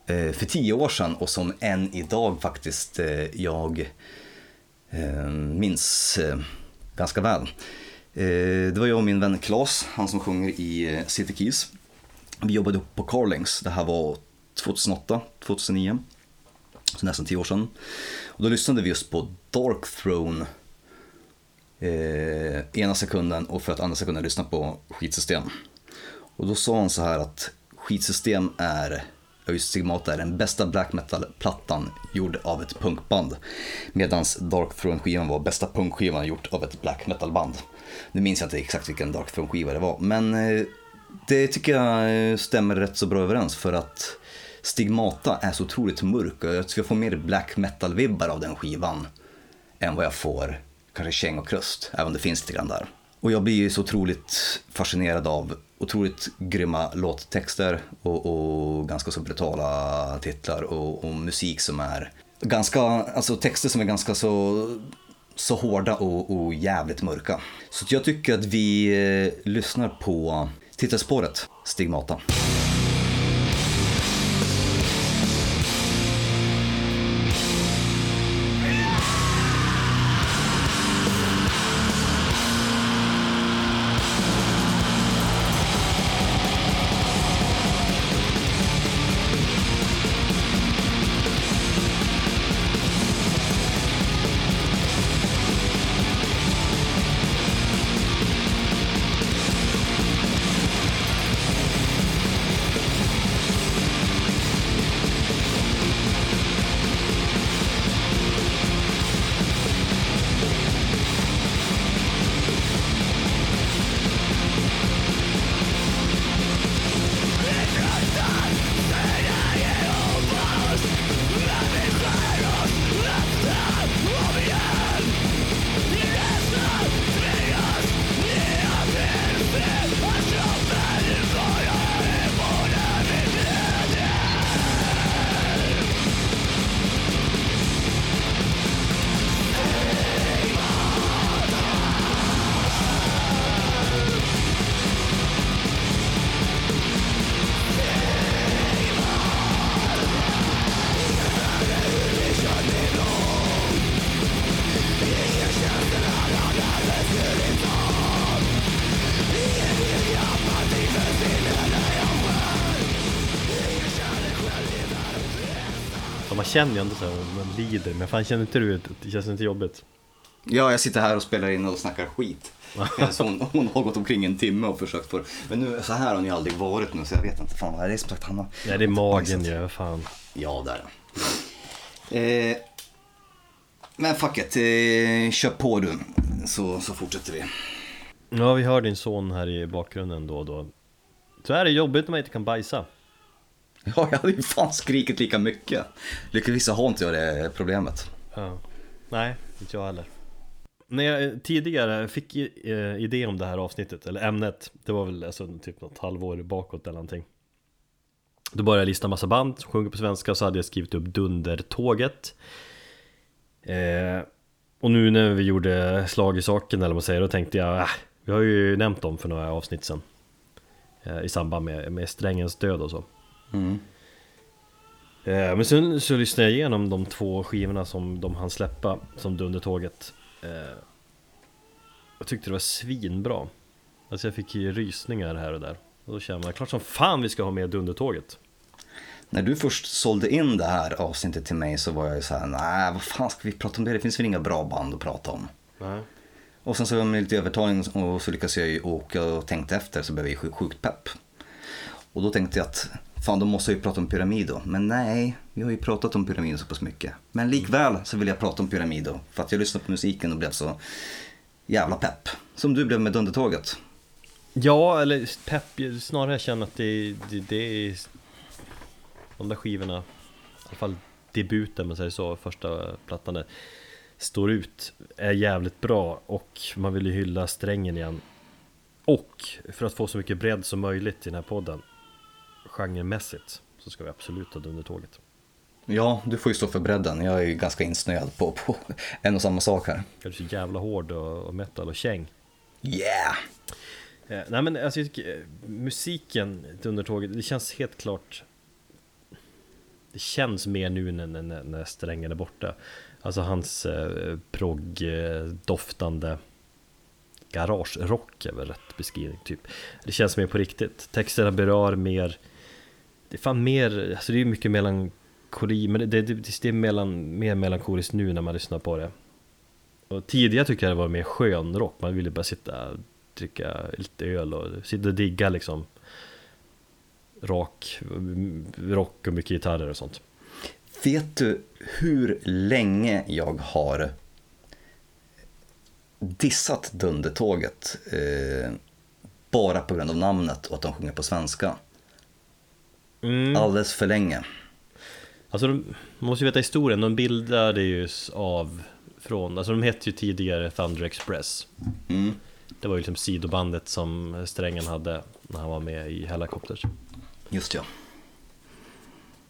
eh, för tio år sedan och som än idag faktiskt eh, jag eh, minns eh, ganska väl. Eh, det var jag och min vän Klas, han som sjunger i eh, City Keys. Vi jobbade upp på Carlings, det här var 2008, 2009. Så nästan tio år sedan. Och då lyssnade vi just på Dark Throne eh, ena sekunden och för att andra sekunden lyssna på skitsystem. Och då sa han så här att skitsystem är, ja just Stigmata är den bästa black metal-plattan gjord av ett punkband. Medan Dark Throne-skivan var bästa punkskivan gjort av ett black metal-band. Nu minns jag inte exakt vilken Dark Throne-skiva det var, men eh, det tycker jag eh, stämmer rätt så bra överens för att Stigmata är så otroligt mörk och jag får mer black metal-vibbar av den skivan än vad jag får kanske käng och krust, även om det finns lite grann där. Och jag blir ju så otroligt fascinerad av otroligt grymma låttexter och, och ganska så brutala titlar och, och musik som är ganska, alltså texter som är ganska så, så hårda och, och jävligt mörka. Så jag tycker att vi eh, lyssnar på titelspåret Stigmata. Känner ju ändå så här, man lider. Men fan känner inte du det känns inte jobbigt? Ja, jag sitter här och spelar in och snackar skit. <laughs> Så hon, hon har gått omkring en timme och försökt få Men nu, så här har ni aldrig varit nu så jag vet inte. Fan vad är det som sagt han har... Nej det är magen ju, fan. Ja, där eh, Men fuck it, eh, kör på du. Så, så fortsätter vi. Ja vi hör din son här i bakgrunden då och då. Så är det jobbigt när man inte kan bajsa. <laughs> Ja, jag hade ju fan skrikit lika mycket. Lyckligtvis har inte jag det problemet. Ja. Nej, inte jag heller. När jag tidigare fick eh, idé om det här avsnittet, eller ämnet, det var väl alltså typ något halvår bakåt eller någonting. Då började jag lista massa band som sjunger på svenska, så hade jag skrivit upp Dundertåget. Eh, och nu när vi gjorde slag i saken eller vad man säger, då tänkte jag, äh, vi har ju nämnt dem för några avsnitt sen. Eh, I samband med, med strängens död och så. Mm. Eh, Men sen så lyssnade jag igenom de två skivorna som de hann släppa som Dundertåget eh, Jag tyckte det var svinbra Alltså jag fick ju rysningar här och där Och då kände man, klart som fan vi ska ha med Dundertåget När du först sålde in det här avsnittet till mig så var jag ju så här, nej vad fan ska vi prata om det? Det finns väl inga bra band att prata om. Nej Och sen så med lite övertalning och så lyckades jag ju åka och tänkte efter så blev jag ju sjukt pepp. Och då tänkte jag att fan då måste jag ju prata om Pyramido. Men nej, vi har ju pratat om Pyramido så pass mycket. Men likväl så vill jag prata om Pyramido. För att jag lyssnade på musiken och blev så jävla pepp. Som du blev med Dundertåget. Ja, eller pepp, snarare jag känner att det, det, det är De där skivorna I alla fall debuten, om man säger så, första plattan där Står ut, är jävligt bra och man vill ju hylla strängen igen Och för att få så mycket bredd som möjligt i den här podden Genremässigt Så ska vi absolut ha Dundertåget Ja, du får ju stå för bredden. Jag är ju ganska insnöad på, på en och samma sak här. Är så jävla hård och, och metal och käng Yeah! Eh, nej men alltså jag tycker, eh, musiken till Undertåget, det känns helt klart Det känns mer nu när, när, när strängen är borta Alltså hans eh, progg-doftande Garagerock är väl rätt beskrivning typ Det känns mer på riktigt Texterna berör mer det är fan mer, alltså det är mycket melankoli Men det, det, det, det är mellan, mer melankoliskt nu när man lyssnar på det. Och tidigare tyckte jag det var mer skön rock, man ville bara sitta och dricka lite öl och sitta och digga liksom Rock, rock och mycket gitarrer och sånt. Vet du hur länge jag har dissat Dundertåget eh, bara på grund av namnet och att de sjunger på svenska? Mm. Alldeles för länge. Alltså de, man måste ju veta historien, de bildade ju av från, alltså de hette ju tidigare Thunder Express Mm. Det var ju liksom sidobandet som Strängen hade när han var med i Helicopters Just ja.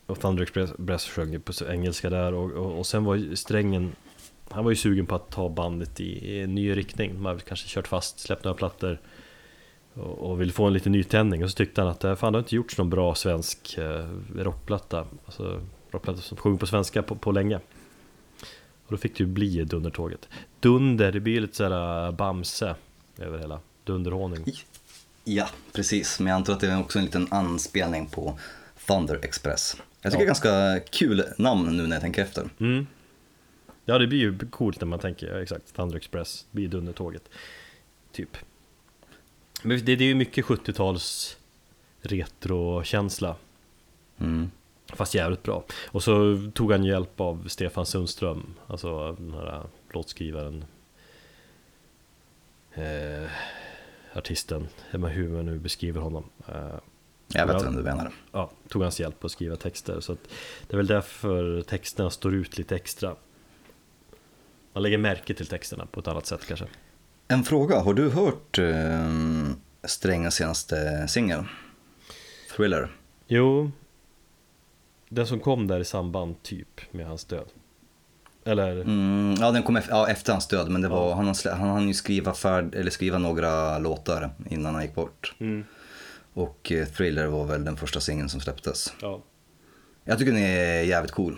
Och Thunder Express sjöng ju på engelska där och, och, och sen var ju Strängen Han var ju sugen på att ta bandet i, i en ny riktning Man hade kanske kört fast, släppt några plattor och, ville få en liten nytändning och så tyckte han att "Eh, fan det har inte gjorts någon bra svensk eh, rockplatta Alltså rockplatta som sjunger på svenska på, på länge Och då fick det ju bli Dundertåget Dunder, det blir ju lite såhär Bamse över hela Dunderhonung Ja, precis. Men jag antar att det är också en liten anspelning på Thunder Express. Jag tycker Ja. det är ganska kul namn nu när jag tänker efter. Mm. Ja det blir ju coolt när man tänker, ja, exakt, Thunder Express, blir Dundertåget Typ Men det, det är ju mycket 70-tals retrokänsla. Mm. Fast jävligt bra. Och så tog han hjälp av Stefan Sundström Alltså den här låtskrivaren eh, Artisten, hur man nu beskriver honom. Eh, Jag vet vem du menar. ja, tog hans hjälp att skriva texter. Så Det är väl därför texterna står ut lite extra. Man lägger märke till texterna på ett annat sätt kanske En fråga, har du hört eh, Strängens senaste singel? Thriller. Jo Den som kom där i samband typ med hans död Eller Mm, ja, den kom efter, ja, efter hans död, men det var, han, hann slä- han hann ju skriva, färd, eller skriva några låtar innan han gick bort. mm, Och eh, Thriller var väl den första singeln som släpptes. ja. Jag tycker den är jävligt cool.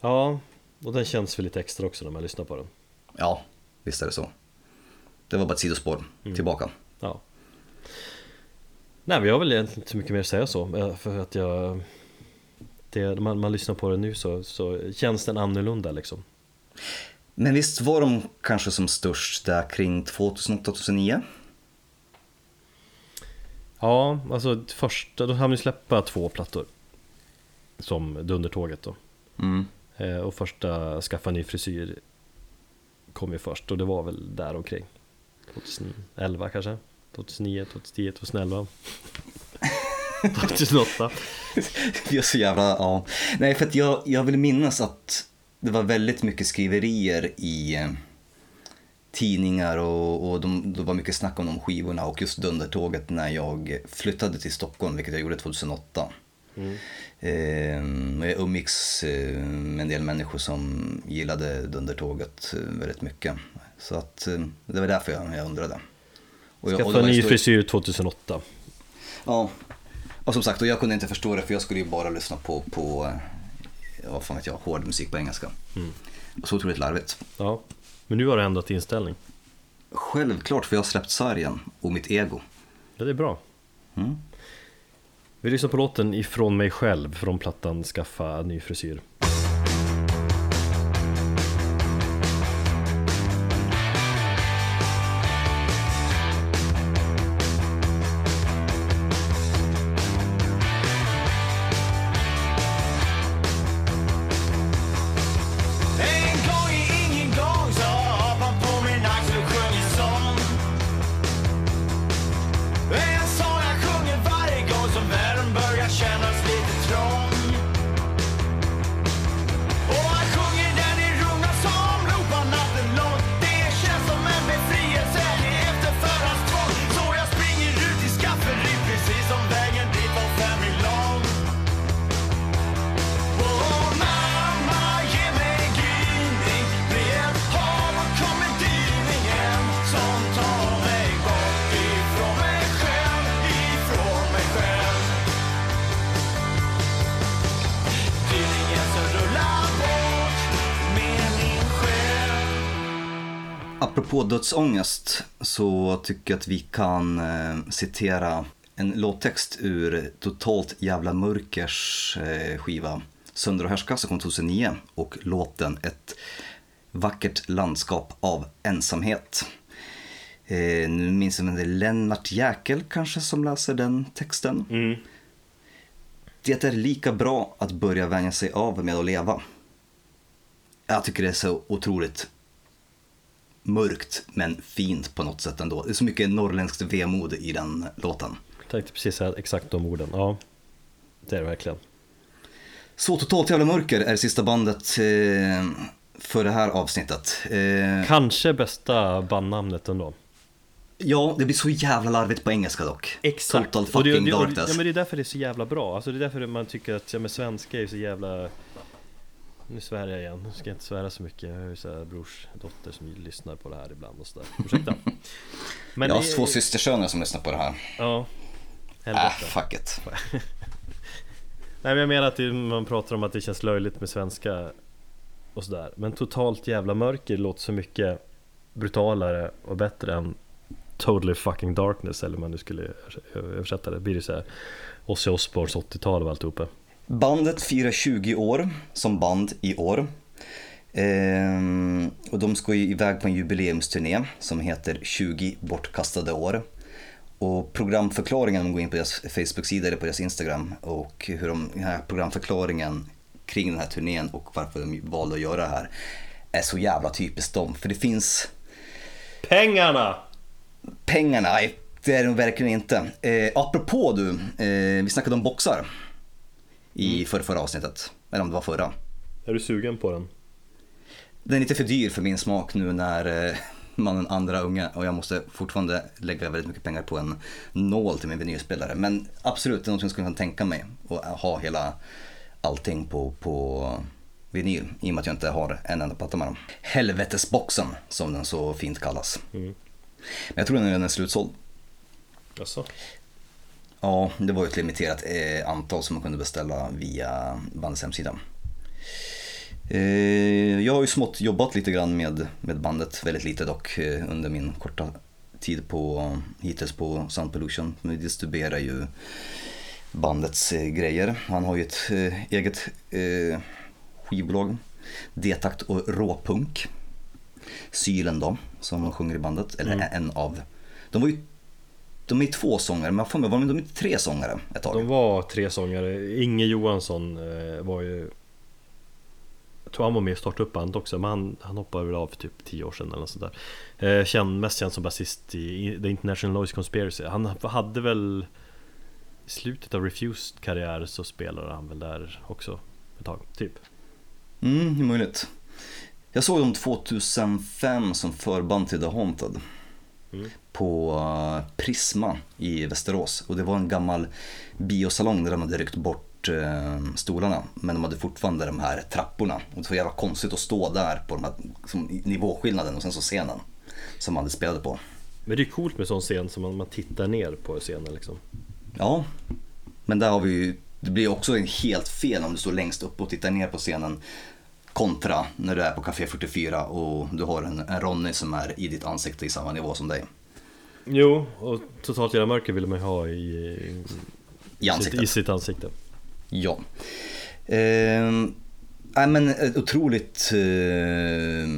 ja, och den känns väl lite extra också när man lyssnar på den Ja, visst är det så. Det var bara ett sidospår. Tillbaka. Ja Nej vi har väl egentligen inte så mycket mer att säga så eh, För att jag det, man, man lyssnar på det nu så, så känns den annorlunda liksom. Men visst var de kanske som störst där kring 2008-2009? Ja, alltså första, då hann vi släppa två plattor. Som Dundertåget då. Mm. Eh, och första Skaffa ny frisyr kom ju först och det var väl där omkring 2011 kanske? 2009, 2010, 2011 2008 Vi är så jävla, ja. Nej, för att jag, jag vill minnas att det var väldigt mycket skriverier i eh, tidningar och, och de, det var mycket snack om de skivorna och just Dundertåget när jag flyttade till Stockholm, vilket jag gjorde 2008. mm. Eh, och jag umgicks eh, med en del människor som gillade Dundertåget eh, väldigt mycket. Så att eh, det var därför jag, jag undrade. Och jag, Skaffa en ny frisyr 2008 Ja, och som sagt, och jag kunde inte förstå det för jag skulle ju bara lyssna på, på eh, vad fan vet jag, hård musik på engelska. Mm. Så otroligt larvigt. Ja, men nu har du ändrat inställning Självklart, för jag har släppt sargen och mitt ego. Ja, det är bra Mm. Vi lyssnar på låten Ifrån mig själv från plattan Skaffa ny frisyr Apropå dödsångest så tycker jag att vi kan eh, citera en låttext ur Totalt jävla mörkers eh, skiva Sönder och härska som kom 2009 och låten Ett vackert landskap av ensamhet. Eh, nu minns jag inte, det är Lennart Jäkel kanske som läser den texten. mm. Det är lika bra att börja vänja sig av med att leva. Jag tycker det är så otroligt mörkt men fint på något sätt ändå. Det är så mycket norrländskt vemod i den låten. Tänkte precis säga exakt de orden, ja Det är det verkligen Så Totalt jävla mörker är sista bandet eh, för det här avsnittet. Eh, Kanske bästa bandnamnet ändå ja, det blir så jävla larvigt på engelska dock. Total Och det, fucking det, och, darkness. Ja men det är därför det är så jävla bra, alltså det är därför man tycker att, ja men svenska är så jävla Nu svär jag igen, nu ska jag inte svära så mycket. Jag har ju så här brors dotter som lyssnar på det här ibland och sådär. Ursäkta. Men jag har det- två systersöner som lyssnar på det här. Ja. Äh, Helvete fuck it. <laughs> Nej men jag menar att man pratar om att det känns löjligt med svenska och sådär. Men totalt jävla mörker låter så mycket brutalare och bättre än Totally fucking darkness eller man nu skulle översätta det. Blir det såhär Ozzy Osbournes 80-tal och alltihopa Bandet firar 20 år som band i år. Ehm, och de ska ju iväg på en jubileumsturné som heter 20 bortkastade år. Och programförklaringen, om man går in på deras Facebook-sida eller på deras Instagram och hur de, den här programförklaringen kring den här turnén och varför de valde att göra det här är så jävla typiskt dem. För det finns Pengarna! pengarna, nej det är de verkligen inte. Eh, apropå du, eh, vi snackade om boxar i förra, förra avsnittet. Eller om det var förra. Är du sugen på den? Den är lite för dyr för min smak nu när eh, man är en andra unge och jag måste fortfarande lägga väldigt mycket pengar på en nål till min vinylspelare. Men absolut, det är något jag skulle kunna tänka mig att ha hela allting på, på vinyl i och med att jag inte har en enda platta med dem. Helvetesboxen som den så fint kallas. Mm. Men jag tror den är slutsåld. Jaså? Ja, det var ju ett limiterat eh, antal som man kunde beställa via bandets hemsida. Eh, jag har ju smått jobbat lite grann med, med bandet, väldigt lite dock, eh, under min korta tid på, hittills på Sound Pollution. Vi distribuerar ju bandets grejer. Han har ju ett eget eh, skivbolag, Detakt och Råpunk. Sylen då, som sjunger i bandet, eller Mm. en av. De var ju de är två sångare, men får mig, var de inte tre sångare ett tag? De var tre sångare, Inge Johansson eh, var ju Jag tror han var med och startade upp bandet också, men han, han hoppade väl av för typ 10 år sedan eller något sånt där eh, känd, Mest känd som basist i The International Noise Conspiracy Han hade väl I slutet av Refused karriär så spelade han väl där också ett tag, typ Mm, det är möjligt. Jag såg dem 2005 som förband till The Haunted. Mm. På Prisma i Västerås. Och det var en gammal biosalong där de hade ryckt bort eh, stolarna. Men de hade fortfarande de här trapporna. Och det var jävla konstigt att stå där på de här, som, nivåskillnaden och sen så scenen. Som man hade spelade på. Men det är coolt med sån scen som man, man tittar ner på scenen liksom Ja, men där har vi ju, det blir också en helt fel om du står längst upp och tittar ner på scenen kontra när du är på Café 44 och du har en, en Ronny som är i ditt ansikte i samma nivå som dig. Jo, och totalt jävla mörker vill man ju ha i, I sitt, ansiktet. i sitt ansikte Ja. Ehm, nej, men ett otroligt eh,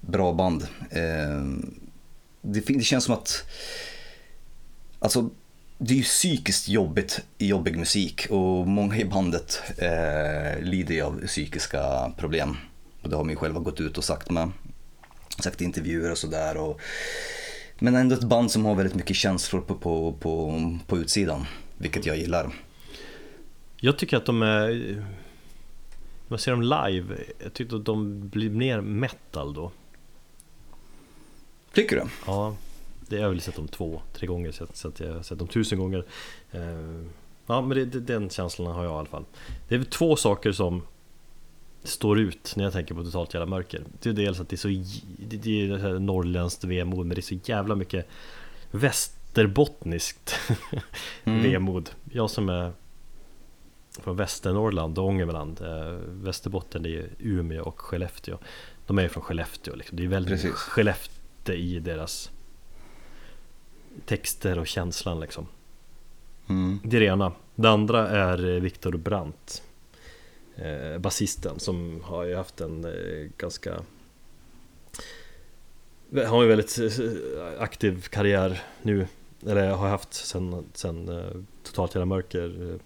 bra band. Ehm, det, det känns som att, alltså det är ju psykiskt jobbigt i jobbig musik och många i bandet eh, lider ju av psykiska problem. Och det har de ju själva gått ut och sagt med. Sagt i intervjuer och sådär. Och, men ändå ett band som har väldigt mycket känslor på, på, på, på utsidan. Vilket jag gillar. Jag tycker att de är När man ser dem live Jag tycker att de blir mer metal då Tycker du? Ja det, Jag har väl sett dem två, tre gånger så, så jag har sett dem tusen gånger Eh, Ja men det, det, den känslan har jag i alla fall Det är väl två saker som Står ut när jag tänker på totalt jävla mörker Det är dels att det är så Det är norrländskt vemod men det är så jävla mycket Västerbottniskt <laughs> Mm. vemod Jag som är från Västernorrland och Ångermanland eh, Västerbotten det är Umeå och Skellefteå De är ju från Skellefteå liksom. Det är väldigt Precis. Skellefteå i deras Texter och känslan liksom Mm. Det är det ena Det andra är eh, Viktor Brandt eh, Basisten som har ju haft en eh, ganska har ju väldigt eh, aktiv karriär nu Eller har haft sen, sen eh, Totalt Jävla Mörker eh,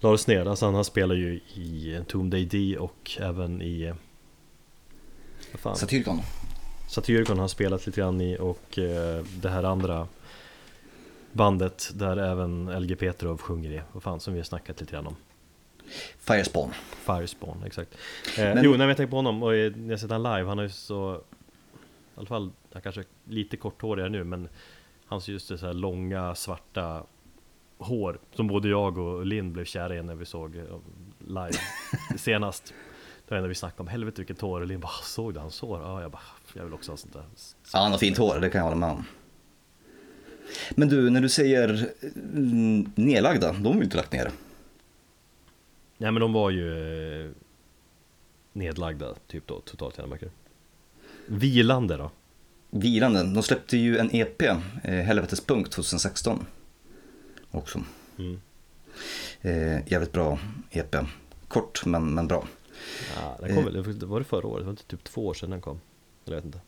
lades ner Alltså han har spelat ju i Tomb AD och även i Vad fan? Satyricon. Satyricon har spelat lite grann i och eh, det här andra bandet där även LG Petrov sjunger i, vad fan som vi har snackat lite grann om Firespawn. Firespawn, exakt eh, Men- Jo, när jag tänker på honom och när jag sett honom live, han har ju så I alla fall, han kanske är lite korthårigare nu men Hans just det så här långa svarta hår Som både jag och Linn blev kära i när vi såg eh, live <laughs> senast Det var när vi snackade om helvete vilket hår och Linn bara såg du hans hår? Ja, jag bara jag vill också ha sånt där Ja, han har fint hår, det kan jag hålla med om. Men du, när du säger mm, nedlagda, de har ju inte lagt ner. Nej men de var ju eh, nedlagda typ då, totalt jävla mörker. Vilande då? Vilande, de släppte ju en EP, eh, Helvetespunkt 2016. Också. Mm. Eh, jävligt bra EP. Kort men, men bra. Ja, den kom väl, det var det förra året? Det var inte typ två år sedan den kom? Eller jag vet inte.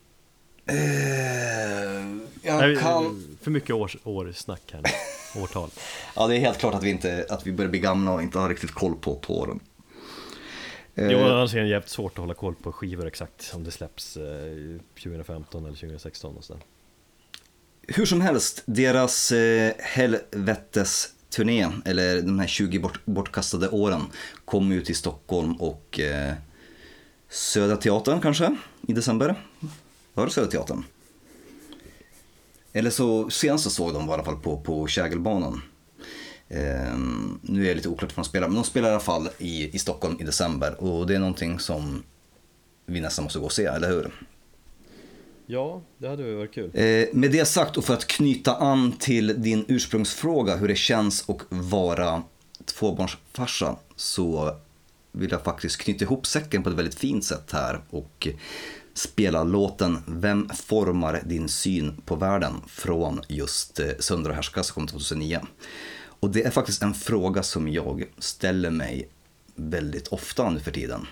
Eh, jag kan... För mycket års, år snack här nu. <laughs> Årtal. Ja, det är helt klart att vi, inte, att vi börjar bli gamla och inte har riktigt koll på, på åren. Eh, Jo, annars är det jävligt svårt att hålla koll på skivor exakt om det släpps eh, 2015 eller 2016 och sådär. Hur som helst, deras eh, helvetes turné, eller de här 20 bort, bortkastade åren, kom ju till Stockholm och eh, Södra Teatern kanske, i december. Var det Södra Teatern? Eller så, senast jag såg dem var i alla fall på, på Kägelbanan. Eh, nu är det lite oklart var de spelar, men de spelar i alla fall i, i Stockholm i december och det är någonting som vi nästan måste gå och se, eller hur? Ja, det hade varit kul. Eh, med det sagt och för att knyta an till din ursprungsfråga hur det känns att vara tvåbarnsfarsa så vill jag faktiskt knyta ihop säcken på ett väldigt fint sätt här och spela låten Vem formar din syn på världen från just eh, Söndra och härska som kom 2009. Och det är faktiskt en fråga som jag ställer mig väldigt ofta nu för tiden.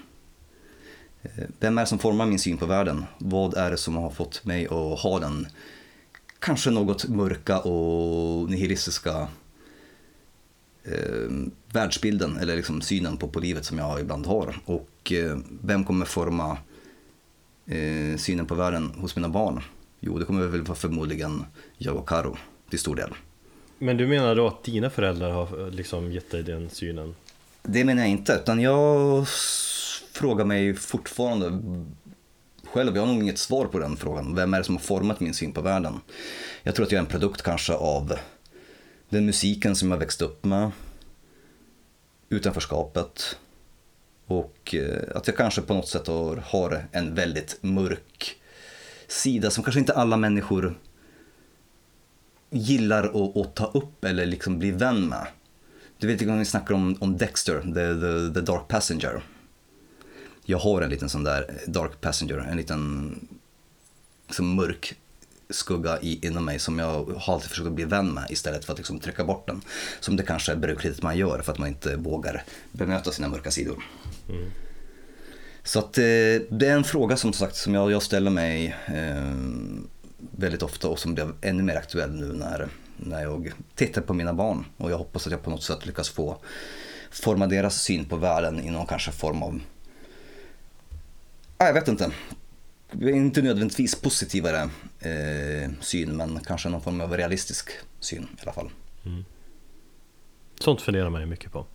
Eh, vem är det som formar min syn på världen? Vad är det som har fått mig att ha den kanske något mörka och nihilistiska eh, världsbilden eller liksom synen på, på livet som jag ibland har. Och eh, vem kommer forma eh, synen på världen hos mina barn? Jo, det kommer väl förmodligen jag och Karo till stor del. Men du menar då att dina föräldrar har eh, liksom gett dig den synen? Det menar jag inte, utan jag frågar mig fortfarande själv, jag har nog inget svar på den frågan. Vem är det som har format min syn på världen? Jag tror att jag är en produkt kanske av den musiken som jag växte upp med, utanförskapet och eh, att jag kanske på något sätt har, har en väldigt mörk sida som kanske inte alla människor gillar att, att ta upp eller liksom bli vän med. Du vet när vi snackar om, om Dexter, the, the, the Dark Passenger. Jag har en liten sån där Dark Passenger, en liten liksom mörk skugga i, inom mig som jag har alltid försökt att bli vän med istället för att liksom trycka bort den. Som det kanske är brukligt att man gör för att man inte vågar bemöta sina mörka sidor. Så att eh, det är en fråga som sagt som jag, jag ställer mig eh, väldigt ofta och som blev ännu mer aktuell nu när, när jag tittar på mina barn. Och jag hoppas att jag på något sätt lyckas få forma deras syn på världen i någon kanske form av, ah, jag vet inte, inte nödvändigtvis positivare eh, syn men kanske någon form av realistisk syn i alla fall. Sånt funderar man ju mycket på.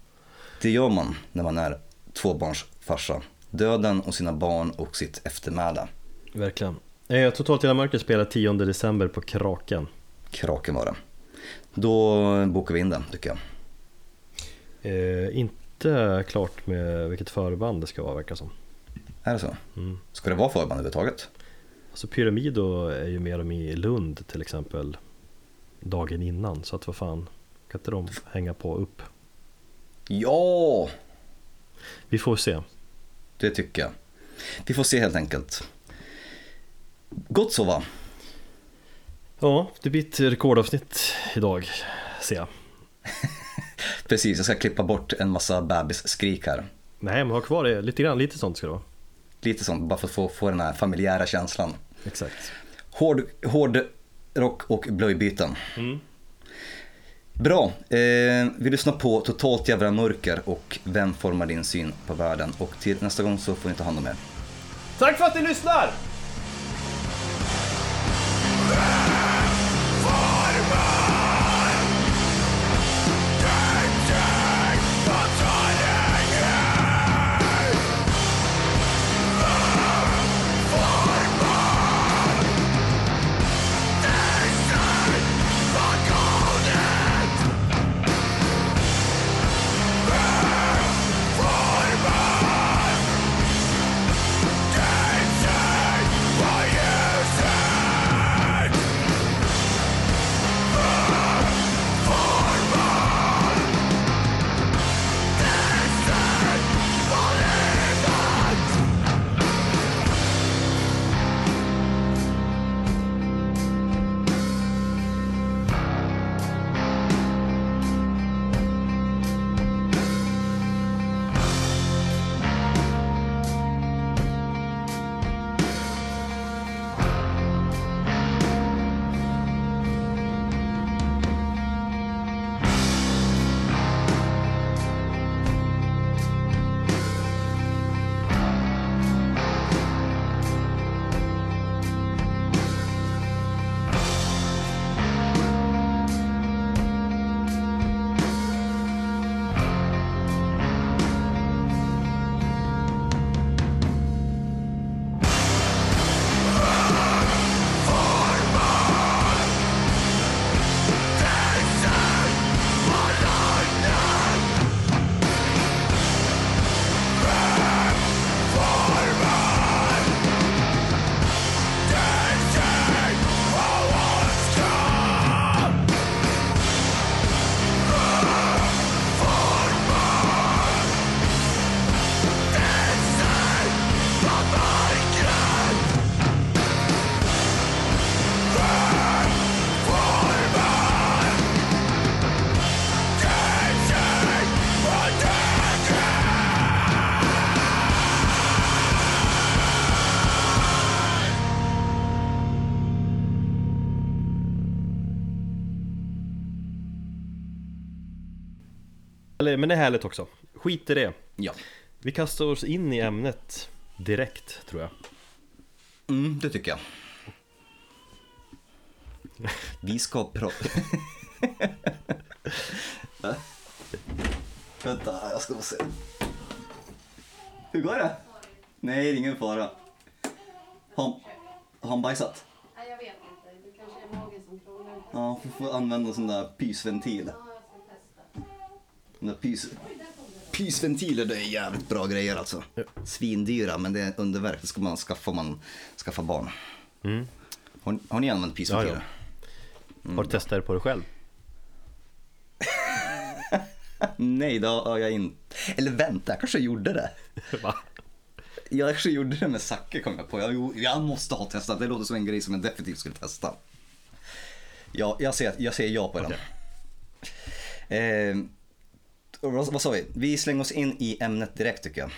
Det gör man när man är tvåbarnsfarsa. Döden och sina barn och sitt eftermäle. Verkligen. Eh, Totalt hela mörker spelar 10 december på Kraken. Kraken var det. Då bokar vi in den tycker jag. Eh, inte klart med vilket förband det ska vara verkar som. Är det så? Mm. Ska det vara förband överhuvudtaget? Alltså Pyramido är ju med dem i Lund till exempel dagen innan så att vad fan kan inte de hänga på upp? Ja, Vi får se. det tycker jag. Vi får se helt enkelt. Gott så va? Ja, det blir ett rekordavsnitt idag ser jag. <laughs> Precis, jag ska klippa bort en massa bebisskrik här. Nej men ha kvar det lite grann, lite sånt ska det vara. Lite sånt, bara för att få, få den här familjära känslan. Exakt. Hård, hård rock och blöjbyten. Mm. Bra, eh, vi lyssnar på Totalt jävla mörker och Vem formar din syn på världen? Och till nästa gång så får ni ta hand om er. Tack för att ni lyssnar! Men det är härligt också. Skit i det. Ja. Vi kastar oss in i ämnet direkt, tror jag. Mm, det tycker jag. <laughs> Vi ska prata... <laughs> Vänta, jag ska bara se. Hur går det? Nej, det är ingen fara. Har, han bajsat? Nej, jag vet inte. Det kanske är magen som krånglar. Ja, vi får använda en sån där pysventil. Ja, jag ska testa. Pys, pysventiler, det är jävligt bra grejer alltså. Svindyra, men det är underverk. Det ska man skaffa om man skaffar barn. Mm. Har, har ni använt pysventiler? Ja, Har du testat det på dig själv? <laughs> Nej, det har jag inte. Eller vänta, jag kanske gjorde det. <laughs> Va? Jag kanske gjorde det med Zacke kom jag på. Jag, jag måste ha testat, det låter som en grej som jag definitivt skulle testa. Ja, jag jag säger ja på den. Eh, och vad, vad sa vi? Vi slänger oss in i ämnet direkt tycker jag.